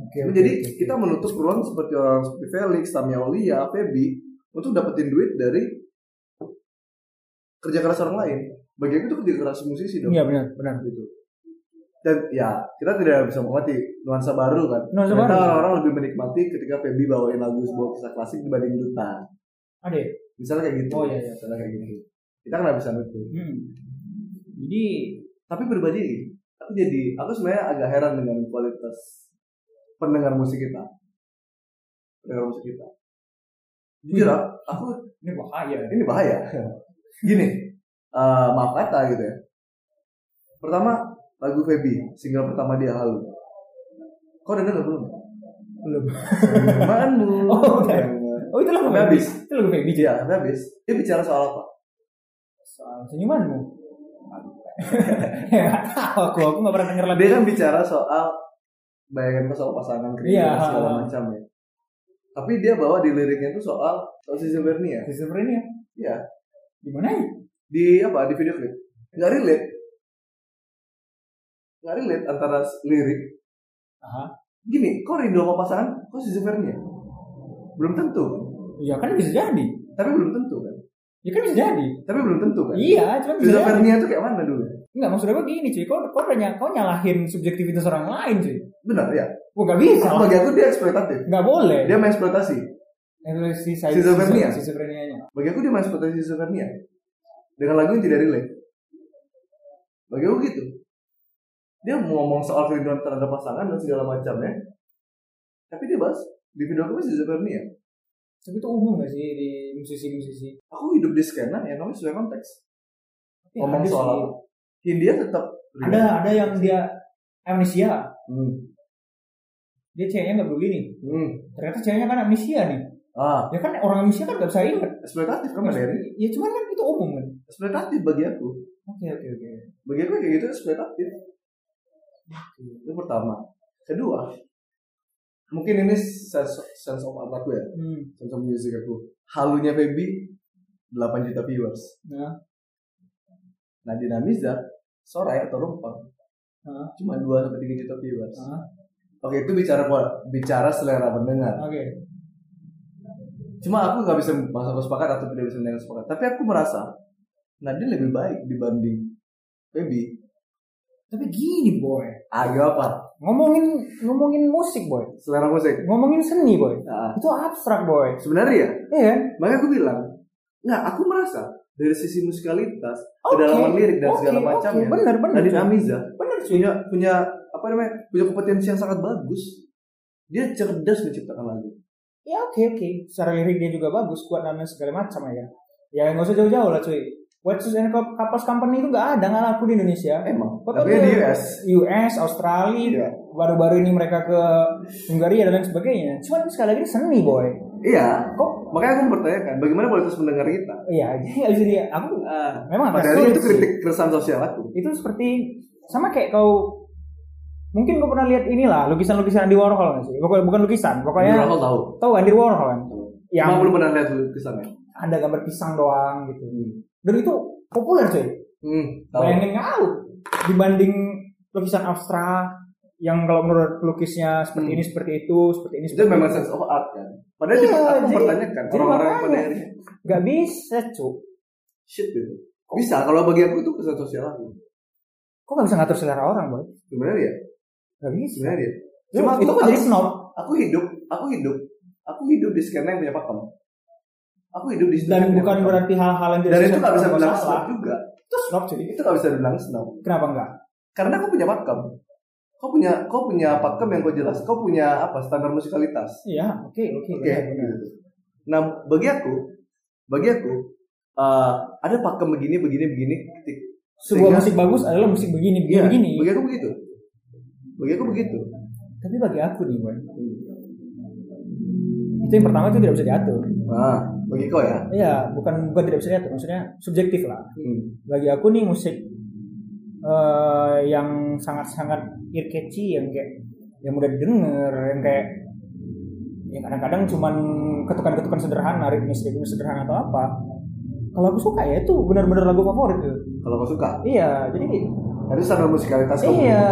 Oke, Nah, oke, Jadi oke. kita menutup ruang seperti orang seperti Felix, Tamia Aulia, Feby untuk dapetin duit dari kerja keras orang lain. Bagi aku itu kerja keras musisi dong. Iya benar, benar. Gitu. Dan ya kita tidak bisa mengerti nuansa baru kan. Nuansa Ternyata baru. orang-orang lebih menikmati ketika Feby bawain lagu sebuah kisah klasik dibanding duta. Ada. ya? Misalnya kayak gitu. Oh, iya, iya. Misalnya kayak gitu. Kita nggak bisa nutup. Hmm. Jadi Tapi pribadi aku jadi aku sebenarnya agak heran dengan kualitas pendengar musik kita. Pendengar musik kita. Jujur ah, aku ini bahaya. ini bahaya. Gini, eh, maaf kata gitu ya. Pertama lagu Feby, single pertama dia Halu. Kau udah denger belum? Belum. Manmu. Oh, udah. Oh itu lagu habis. Itu lagu. Iya, sampai habis. Dia bicara soal apa? Soal senyumanmu. ya tahu aku, aku nggak pernah denger lagu. Dia kan bicara soal bayangan soal pasangan kerinduan Iya. segala macam ya. Tapi dia bawa di liriknya itu soal soal si Severnia. Schizophrenia. Iya. Di mana ya? Di apa? Di video klip. Nggak relate. Nggak relate antara lirik. Aha. Gini, kok rindu sama pasangan? Kok si Severnia? Belum tentu kan? Ya kan bisa jadi. Tapi belum tentu kan? Ya kan bisa jadi. Tapi belum tentu kan? Iya, cuma bisa jadi. Severnia itu kayak mana dulu? Enggak, maksud gue gini cuy. Kau, kau, udah- kau nyalahin subjektivitas orang lain cuy. Benar ya? Gue gak bisa. Bagi aku dia eksploitatif. Nggak boleh. Dia mengeksploitasi. si Schizophrenia? Bagi aku dia mengeksploitasi si Severnia. Dengan lagu yang tidak relate. Bagi aku gitu. Dia mau ngomong soal kerinduan terhadap pasangan dan segala macamnya. Tapi dia bahas di video aku si Severnia. Tapi itu umum gak sih di musisi-musisi? Aku hidup di skena yang namanya sesuai konteks. Tapi Ngomong soal sih. apa? Hindia tetap Ada, ada yang dia amnesia. Hmm. Dia ceweknya nggak peduli nih. Hmm. Ternyata ceweknya kan amnesia nih. Ah, Ya kan orang amnesia kan gak bisa ingat. eksploitatif kan Dari? Ya cuman kan itu umum kan. Eksploitatif bagi aku. Oke oke oke. Bagi aku kayak gitu eksploitatif. Itu pertama. Kedua, mungkin ini sense, sense of art aku ya, Hmm. sense of music aku. Halunya Feby 8 juta viewers. Nah, Nadina Miza, Sorai atau Rumpang nah, cuma 2 sampai 3 juta viewers. nah. Oke, itu bicara bicara selera pendengar. Oke. Cuma aku nggak bisa masuk sepakat atau tidak bisa mendengar sepakat. Tapi aku merasa Nadine lebih baik dibanding Feby. Tapi gini boy, Agak apa? ngomongin ngomongin musik boy, Selera musik. ngomongin seni boy, Nah, itu abstrak boy. sebenarnya ya, Iya kan? makanya aku bilang, nggak, aku merasa dari sisi musikalitas, Oke, kedalaman lirik dan oke, segala macamnya, Bener bener. Nadine cuy. Amiza Bener cuy. punya punya apa namanya punya kompetensi yang sangat bagus. Dia cerdas menciptakan lagu. Ya oke oke. Secara lirik dia juga bagus, kuat dan segala macam ya. Ya nggak usah jauh-jauh lah cuy. Shoes and Couples Company itu nggak ada nggak laku di Indonesia. Emang. Kok Tapi di US. US, Australia, Iya. baru-baru ini mereka ke Hungaria dan lain sebagainya. Cuman sekali lagi seni boy. Iya. Kok? Makanya aku mempertanyakan bagaimana kualitas mendengar kita. Iya, jadi dia. Aku memang agak Padahal sulit itu kritik keresahan sosial aku. Itu seperti sama kayak kau mungkin kau pernah lihat inilah lukisan-lukisan Andy Warhol nggak sih? Bukan bukan lukisan, pokoknya Warhol tahu. tahu Andy Warhol kan? Yang belum pernah lihat lukisannya. ada gambar pisang doang gitu. Dan itu populer cuy. Hmm. Bayangin kau dibanding lukisan abstrak yang kalau menurut pelukisnya seperti Hmm. ini seperti itu seperti ini Itu seperti memang itu. sense of art kan. Padahal Iya, juga aku mempertanyakan orang-orang yang pada nggak bisa cuy shit gitu. Bisa kalau bagi aku itu kesan sosial aku. kok nggak bisa ngatur selera orang boy Sebenarnya ya, nggak bisa sebenarnya dia. Cuma itu kan jadi snob aku hidup, aku hidup, aku hidup di skena yang punya pakem. Aku hidup di skena dan bukan berarti hal-hal yang dan itu nggak bisa bilang snob juga. itu snob cuy Itu nggak bisa dibilang snob. kenapa enggak Karena aku punya pakem. kau punya kau punya pakem yang kau jelas kau punya apa standar musikalitas Iya, oke, oke. oke nah bagi aku bagi aku eh, ada pakem begini begini begini Sebuah Sehingga- musik bagus adalah musik begini, begini, Iya, begini. bagi aku begitu bagi aku begitu Tapi bagi aku nih, Boy. Itu yang pertama itu tidak bisa diatur. nah bagi kau ya Iya, bukan bukan tidak bisa diatur, maksudnya subjektif lah. Hmm. Bagi aku nih musik eh, yang sangat-sangat ear catchy yang kayak yang mudah didengar, yang kayak yang kadang-kadang cuman ketukan-ketukan sederhana, ritmis-ritmis sederhana atau apa. Kalau aku suka ya itu benar-benar lagu favorit tuh. kalau kau suka Iya, jadi itu standar musikalitas kamu iya.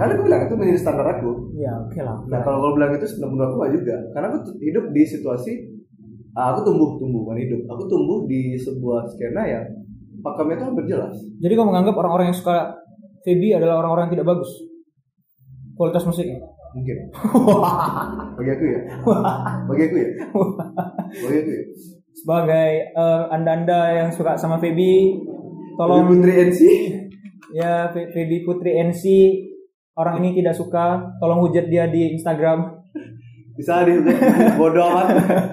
karena aku bilang itu menjadi standar aku Iya, oke lah. Nah kalau kau bilang itu sebenarnya aku juga, karena aku hidup di situasi, aku tumbuh tumbuh bukan hidup, aku tumbuh di sebuah skena yang pakemnya itu hampir jelas. Jadi kamu menganggap orang-orang yang suka Feby adalah orang-orang yang tidak bagus kualitas musiknya. Mungkin. bagi aku ya, bagi aku ya, bagi aku ya. Sebagai eh, anda-anda yang suka sama Feby, Tolong Putri NC, ya Fe- Feby Putri NC orang ini tidak suka, tolong hujat dia di Instagram. Bisa di bodoh amat.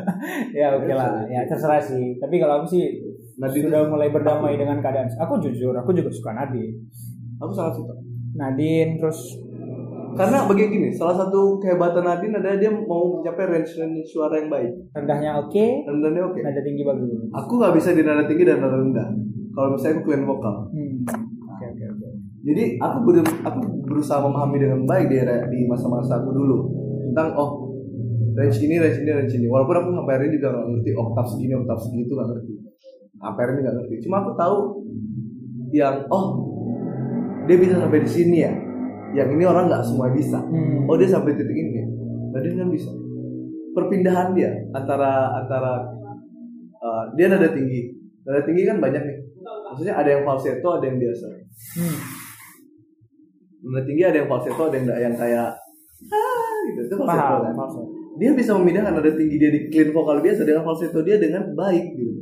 ya oke lah, ya terserah sih. Tapi kalau aku sih Nadine. sudah mulai berdamai dengan keadaan. Aku jujur, aku juga suka Nadine. Aku sangat suka. Nadine terus Karena bagi gini, salah satu kehebatan Nadine adalah dia mau mencapai range range suara yang baik. rendahnya oke, Rendahnya oke. nada tinggi bagus. Aku nggak bisa di nada tinggi dan nada rendah. Kalau misalnya aku clean vokal. Hmm. Oke oke oke. Jadi aku ber- aku berusaha memahami dengan baik di di masa-masa aku dulu tentang oh range ini range ini range ini. Walaupun aku sampai hari ini juga nggak ngerti oktav segini oktav segitu nggak ngerti. Sampai hari ini nggak ngerti. Cuma aku tahu yang oh dia bisa sampai di sini ya. Yang ini orang nggak semua bisa. Hmm. Oh dia sampai titik ini. Nah dia kan bisa. Perpindahan dia antara antara uh, dia nada tinggi. Nada tinggi kan banyak nih. Maksudnya ada yang falsetto, ada yang biasa. Hmm. Nada tinggi ada yang falsetto, ada yang yang kayak ah gitu. Itu falsetto Paham. kan. Dia bisa memindahkan nada tinggi dia di clean vokal biasa dengan falsetto dia dengan baik gitu.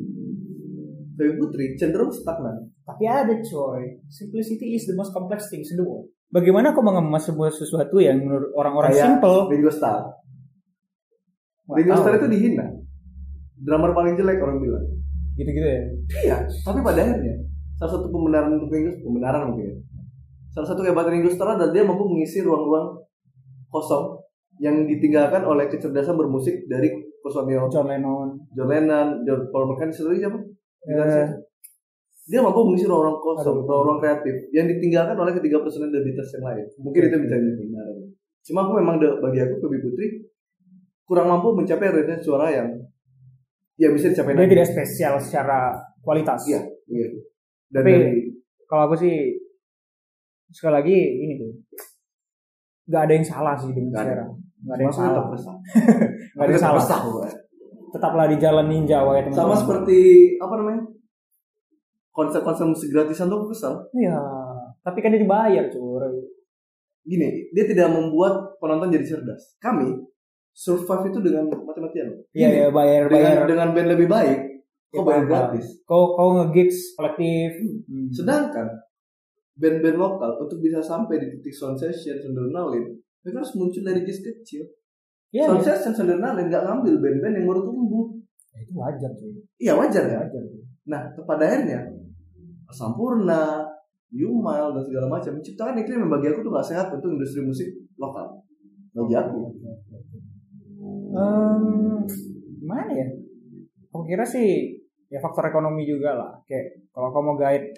Tapi Putri cenderung stagnan. Tapi ada coy, simplicity is the most complex thing in the world. Bagaimana kau mengemas sebuah sesuatu yang menurut orang-orang simple? Ringo Starr. Ringo. Starr itu dihina. Drummer paling jelek orang bilang. Gitu-gitu ya. Iya, tapi pada akhirnya salah satu pembenaran untuk Ringo pembenaran mungkin. ya. Salah satu kehebatan Ringo Starr adalah dia mampu mengisi ruang-ruang kosong yang ditinggalkan oleh kecerdasan bermusik dari personil John Lennon. John Lennon, John Paul McCartney, lagi siapa? Eh, Dia mampu mengisi ruang-ruang kosong, Aduh. ruang-ruang kreatif yang ditinggalkan oleh ketiga personil The Beatles yang lain. Mungkin itu bisa jadi. Cuma aku memang de- bagi aku Feby Putri kurang mampu mencapai range suara yang yang bisa dicapai dia nanti. tidak spesial secara kualitas. Iya, begitu. Dan Tapi- dari Kalau aku sih sekali lagi ini tuh, nggak ada yang salah sih dengan secara. Nggak ada yang salah. Nggak ada yang salah. bukan? Tetaplah di jalan ninja ya teman-teman. Sama seperti apa namanya? Konser-konser musik gratisan tuh kesal. Iya. Tapi kan dia dibayar cuy. Gini, dia tidak membuat penonton jadi cerdas. Kami survive itu dengan mati-matian. Iya Gini, ya bayar dengan bayar. dengan band lebih baik, Ya, kok bayar gratis. Kau kau nge-gigs kolektif. Hmm. Sedangkan band-band lokal untuk bisa sampai di titik sound session Sundernaulin, mereka harus muncul dari gigs kecil. Sound iya. session Sundernaulin nggak ngambil band-band yang baru tumbuh. Ya, Itu wajar cuy. Iya wajar kan? Wajar. Nah, pada akhirnya Sampurna, Yumal dan segala macam menciptakan iklim yang bagi aku tuh gak sehat untuk industri musik lokal. Bagi aku. Ehm, gimana ya? Aku kira sih ya faktor ekonomi juga lah. Kayak kalau kamu mau guide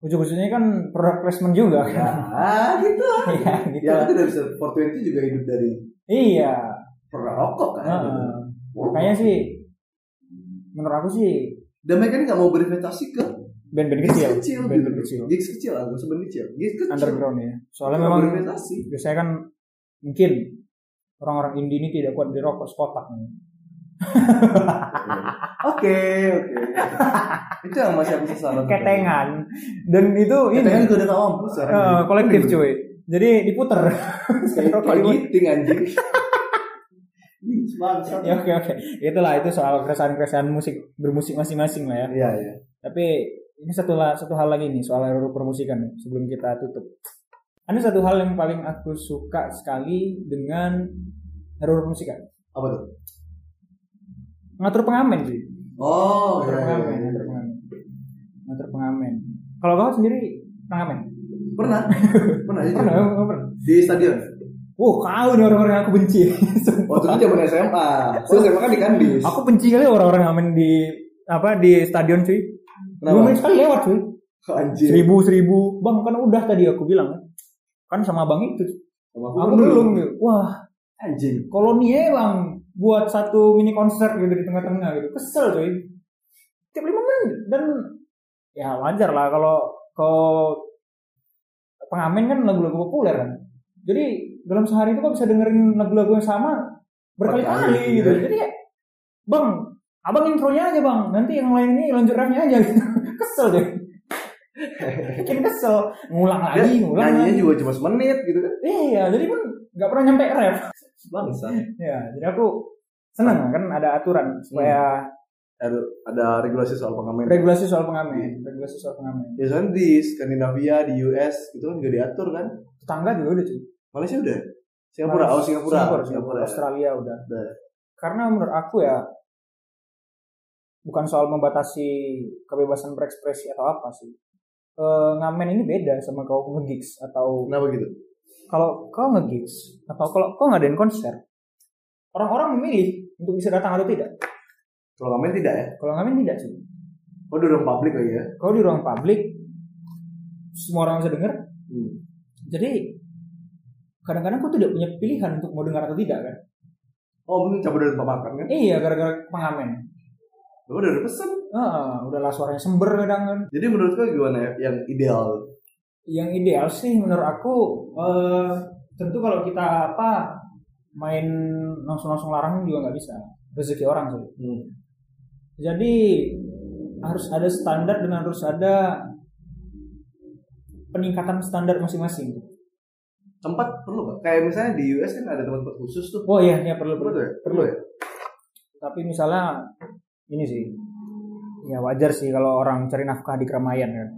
ujung-ujungnya kan product placement juga Ya, kan. gitu lah. Iya, gitu. Ya aku tidak bisa 420 juga hidup dari Iya. produk rokok kan. gitu. Heeh. Makanya sih menurut aku sih Dan mereka ini gak mau berinvestasi ke band-band kecil, kecil, band-band gitu. kecil, Gigs kecil lah, usah band kecil. Gigs kecil. underground ya. Soalnya memang berinvestasi. biasanya kan mungkin orang-orang indie ini tidak kuat di rokok sekotak. Oke, oke. itu yang masih aku sesaran. Ketengan dan itu ini Ketengan udah mampu sekarang. eh, kolektif cuy. Jadi diputer. Diputer. giting anjing. Ya oke oke itulah itu soal keresahan keresahan musik bermusik masing-masing lah ya Iya, iya. tapi ini satu satu hal lagi nih soal permusikan nih, sebelum kita tutup ada satu hal yang paling aku suka sekali dengan hero musik kan Apa tuh? Ngatur pengamen sih Oh, ngatur iya, iya, pengamen iya. ngatur pengamen ngatur pengamen kalau kau sendiri pengamen Pernah. Pernah aja. pernah Kau pernah Di stadion. Wow, kau nih orang-orang yang aku benci. Waktu itu zaman SMA. Saya SMA kan di Kandis. aku benci kali orang-orang ngamen di apa di stadion cuy. Kenapa? Dua menit sekali lewat cuy. Anjir. Seribu seribu. Bang kan udah tadi aku bilang kan sama bang itu. Sama Aku belum. gitu. Wah, Anjing. koloni ya bang buat satu mini konser gitu di tengah-tengah gitu. Kesel cuy. Tiap lima menit dan ya wajar lah kalau kalau pengamen kan lagu-lagu populer kan. Jadi dalam sehari itu kok bisa dengerin lagu-lagu yang sama berkali-kali Berkali, gitu. ya. Jadi ya, bang, abang intronya aja bang, nanti yang lain ini lanjut rapnya aja. Gitu. kesel deh. Bikin kesel, ngulang lagi, ngulang nyanyinya lagi. juga cuma semenit gitu kan. Iya, jadi pun nggak pernah nyampe rap. Bangsa. Ya, jadi aku seneng kan ada aturan supaya Ada, ada regulasi soal pengamen. regulasi soal pengamen, regulasi soal pengamen. Biasanya di Skandinavia, di US gitu kan juga diatur kan. Tetangga juga udah cuy. Malaysia udah. Singapura, oh Singapura. Singapura, Singapura. Australia udah. Udah. Karena menurut aku ya bukan soal membatasi kebebasan berekspresi atau apa sih. Eh, ngamen ini beda sama kau nge-gigs atau Kenapa gitu? Kalau kau nge-gigs atau kalau kau ngadain konser orang-orang memilih untuk bisa datang atau tidak. Kalau ngamen tidak ya? Kalau ngamen tidak sih. Oh, di ruang publik lagi ya. Kau di ruang publik semua orang bisa dengar. Hmm. Jadi kadang-kadang kau tidak punya pilihan untuk mau dengar atau tidak kan. Oh, mungkin cabut dari tempat makan kan? Iya gara-gara pengamen. Oh, udah ada pesan. Ah, udahlah suaranya sember kadang kan. Jadi menurut kau gimana ya yang ideal? Yang ideal sih menurut aku eh, tentu kalau kita apa main langsung-langsung larang juga nggak bisa rezeki orang sih. Hmm. Jadi harus ada standar dan harus ada peningkatan standar masing-masing. Tempat perlu nggak? Kayak misalnya di US kan ada tempat khusus tuh. Oh iya, iya perlu Perlu perlu. tuh ya? Perlu. ya? Tapi misalnya ini sih, ya wajar sih kalau orang cari nafkah di keramaian kan.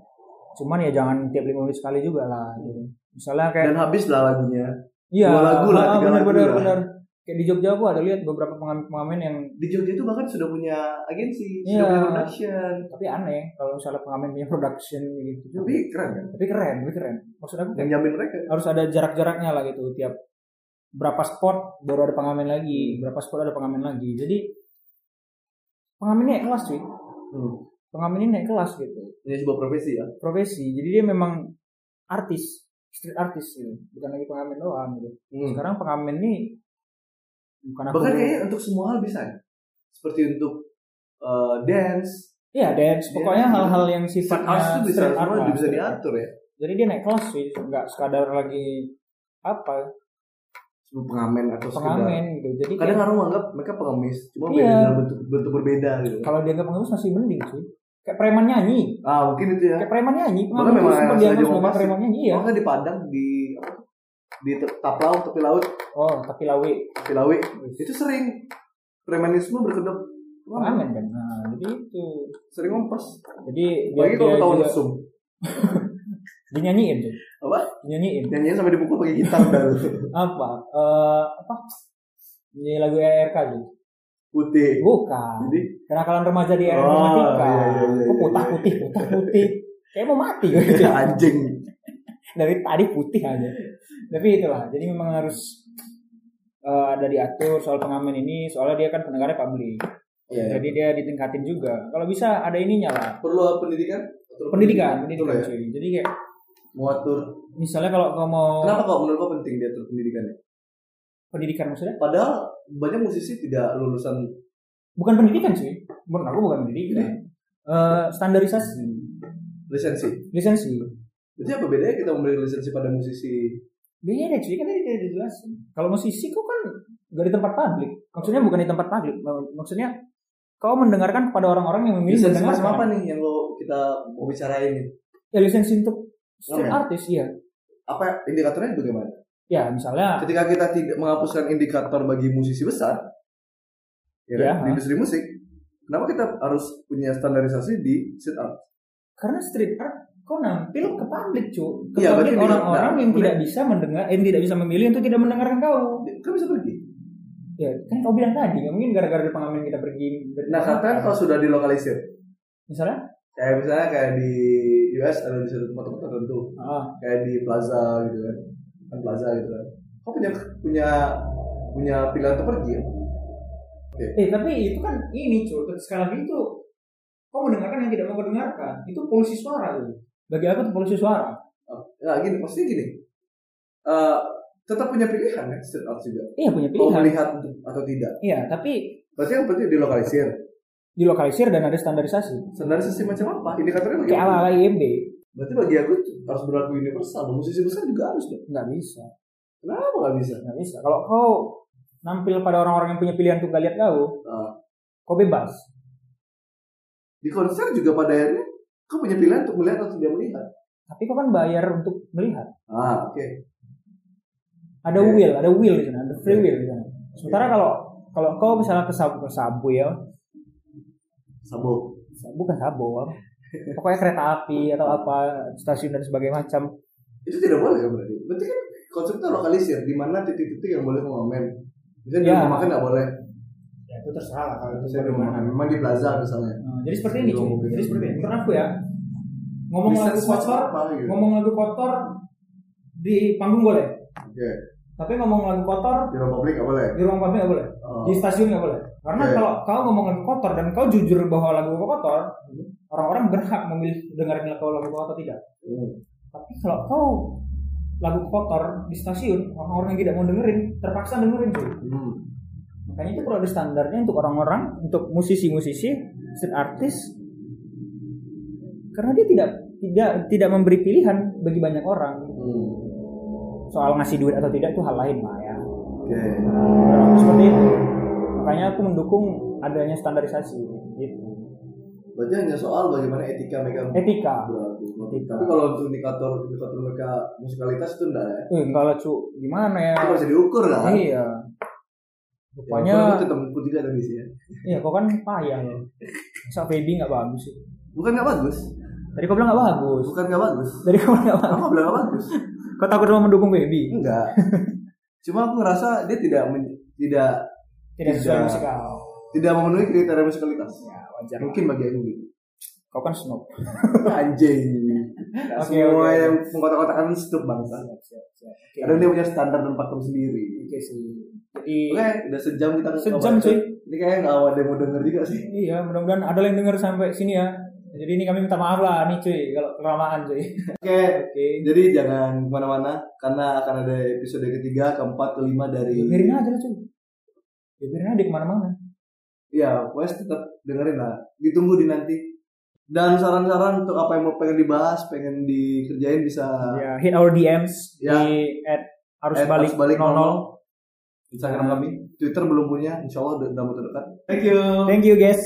Cuman ya jangan tiap lima menit sekali juga lah. Gitu. Misalnya kayak Dan habis lah lagunya. Iya, Dua lagu lah, ah, benar lagu benar. Kayak di Jogja aku ada lihat beberapa pengamen-pengamen yang Di Jogja itu bahkan sudah punya agensi, Iya. sudah punya production. tapi aneh kalau misalnya pengamen punya production gitu. Tapi keren kan? Tapi keren, tapi keren. Maksud aku Yang jamin mereka. harus ada jarak-jaraknya lah gitu tiap berapa spot baru ada pengamen lagi, berapa spot ada pengamen lagi. Jadi pengamen ini naik kelas cuy. Hmm. Pengamen ini naik kelas gitu. Ini sebuah profesi ya. Profesi. Jadi dia memang artis, street artis gitu. Bukan lagi pengamen doang gitu. Hmm. Sekarang pengamen ini bukan aku Bahkan kayaknya untuk semua hal bisa ya. Seperti untuk uh, dance, Iya, dance. Pokoknya Iya. hal-hal yang sifatnya bisa street art bisa diatur ya. Jadi dia naik kelas sih, nggak sekadar lagi apa pengamen atau sekedar. pengamen gitu. Jadi Kadang kayak, orang menganggap mereka pengemis, cuma Iya. beda dalam bentuk bentuk berbeda gitu. kalau dianggap pengemis masih mending sih. Kayak preman nyanyi, Ah mungkin itu ya. kayak preman nyanyi. Bahkan memang sempat dianggap sebagai preman nyanyi ya. Nggak di Padang di di Taplau tepi laut Oh, tapi lawe tepi lawi itu sering premanisme berkedok pengamen kan. Nah, jadi itu. sering ngompas Jadi bagi dia, kalau dia tahu juga mesum dinyanyiin tuh. apa Dinyanyiin. nyanyinya sampai dipukul pakai gitar dah Apa? Eh apa? Ini lagu ERK sih. Putih Bukan. jadi Kenakalan remaja di era Oh, informatika. iya, iya, iya, Kok iya, putih iya. putih putih putih. Kayak mau mati gitu. anjing Dari tadi putih aja. Tapi itulah. Jadi memang harus eh, ada diatur soal pengamen ini. Soalnya dia kan pendengarnya publik. Iya, Jadi dia ditingkatin juga. Kalau bisa ada ininya lah. perlu pendidikan Atur Pendidikan, Betul pendidikan ya? cuy. Jadi kayak mau atur misalnya kalau kau mau kenapa kok menurut kau penting diatur pendidikannya pendidikan maksudnya padahal banyak musisi tidak lulusan bukan pendidikan sih. Menurut aku bukan pendidikan. Eh, standarisasi, lisensi lisensi. jadi apa bedanya kita memberi lisensi pada musisi Beda cuy, kan tadi udah dijelasin. Kalau musisi kok kan gak di tempat publik. Maksudnya bukan di tempat publik. Maksudnya kau mendengarkan kepada orang-orang yang memilih lisensi mendengarkan. apa nih yang lo kita mau bicarain Ya lisensi untuk ya. artis ya. apa indikatornya bagaimana Ya misalnya ketika kita tidak menghapuskan indikator bagi musisi besar ya, Ya, kan, di industri musik kenapa kita harus punya standarisasi di street art? Karena street art kau nampil ke publik cu. Ke Iya, publik orang-orang nah, yang tidak bisa mendengar yang tidak bisa memilih untuk tidak mendengarkan kau. Kan bisa pergi. Ya kan kau bilang tadi nggak mungkin gara-gara di pengamen kita pergi nah katakan kalau sudah dilokalisir. Misalnya? Kayak misalnya kayak di US ada di satu tempat-tempat tertentu. Ah, kayak di plaza gitu kan kan plaza gitu kan kau punya punya punya pilihan untuk pergi? Ya? eh tapi itu kan ini cu sekali lagi itu kau mendengarkan yang tidak mau kau dengarkan. Itu polusi suara tuh bagi aku itu polusi suara. Oh, nah gini maksudnya gini. Eh, tetap punya pilihan kan street art juga iya punya mau pilihan. melihat untuk atau tidak? Iya tapi berarti yang penting dilokalisir? Dilokalisir dan ada standarisasi. Standarisasi macam apa? Indikatornya kayak ala ala IMB berarti bagi aku harus berlaku universal. Musisi besar juga harus dong nggak bisa. Kenapa nggak bisa? Nggak bisa. Kalau kau nampil pada orang-orang yang punya pilihan untuk gak lihat kau Ah, kau bebas. Di konser juga pada akhirnya kau punya pilihan untuk melihat atau tidak melihat. Tapi kau kan bayar untuk melihat. Ah oke. Ada Oke. will ada will di sana ada free will di sana. Sementara kalau kalau kau misalnya ke sabu, ke sabu ya. Sabo bukan sabu pokoknya kereta api atau apa stasiun dan sebagainya macam. Itu tidak boleh kan berarti? Berarti kan konsepnya lokalisir di mana titik-titik yang boleh mengamen. Misalnya di Ya. rumah makan nggak boleh. Ya itu terserah lah kalau misalnya di rumah makan memang di plaza misalnya. Nah, jadi seperti ini cuy. jadi seperti ini. Menurut aku ya ngomong Bisa lagu kotor apa gitu. ngomong lagu kotor di panggung boleh. Oke. Tapi ngomong lagu kotor di ruang publik nggak boleh? di ruang publik nggak boleh. Oh. di stasiun nggak boleh karena Oke. kalau kau ngomong lagu kotor dan kau jujur bahwa lagu kau kotor orang-orang berhak memilih dengerin lagu lagu kau atau tidak Hmm. tapi kalau kau lagu kotor di stasiun orang-orang yang tidak mau dengerin terpaksa dengerin cuy Hmm. makanya itu perlu ada standarnya untuk orang-orang untuk musisi-musisi street artist karena dia tidak tidak tidak memberi pilihan bagi banyak orang Hmm. soal ngasih duit atau tidak itu hal lain lah ya oke Menurut aku seperti itu makanya aku mendukung adanya standarisasi gitu. Berarti hanya soal bagaimana etika mereka etika. berlaku. Etika. tapi kalau untuk indikator indikator mereka musikalitas itu enggak ya? Eh enggak lah cu gimana ya? Itu bisa diukur kan iya. Ya, rupanya walaupun tetap ukur juga ada di sini ya. iya kok kan payah ya masa baby nggak bagus sih? Bukan nggak bagus. Tadi kau bilang nggak bagus. Bukan nggak bagus. Tadi kau bilang nggak bagus. Aku bilang nggak bagus. Kau takut sama mendukung baby? Enggak. Cuma aku ngerasa dia tidak men- tidak tidak Tidak. musikal. Tidak memenuhi kriteria musikalitas. Ya wajar mungkin bagi aku gitu. Kau kan snob. Anjing. Oke, semua oke. yang mengkotak-kotakan stop bangsa siap siap oke. Kadang dia punya standar dan pakem sendiri. Oke sih. Jadi oke udah sejam kita Sejam, cuy. ini kayaknya nggak ada yang mau denger juga sih. Iya mudah-mudahan ada yang dengar sampai sini ya. Jadi ini kami minta maaf lah nih cuy. Kalau kelamaan cuy. Oke. Oke. Jadi jangan ke mana-mana karena akan ada episode ketiga keempat kelima dari biarin aja lah cuy ya biarin aja ke mana-mana. Ya pokoknya tetap dengerin lah. Ditunggu di nanti. Dan saran-saran untuk apa yang mau pengen dibahas pengen dikerjain bisa ya hit our DMs Ya. di at harus At balik Harus balik 00 Instagram kami Twitter belum punya Insya Allah dalam waktu dekat. Thank you. Thank you guys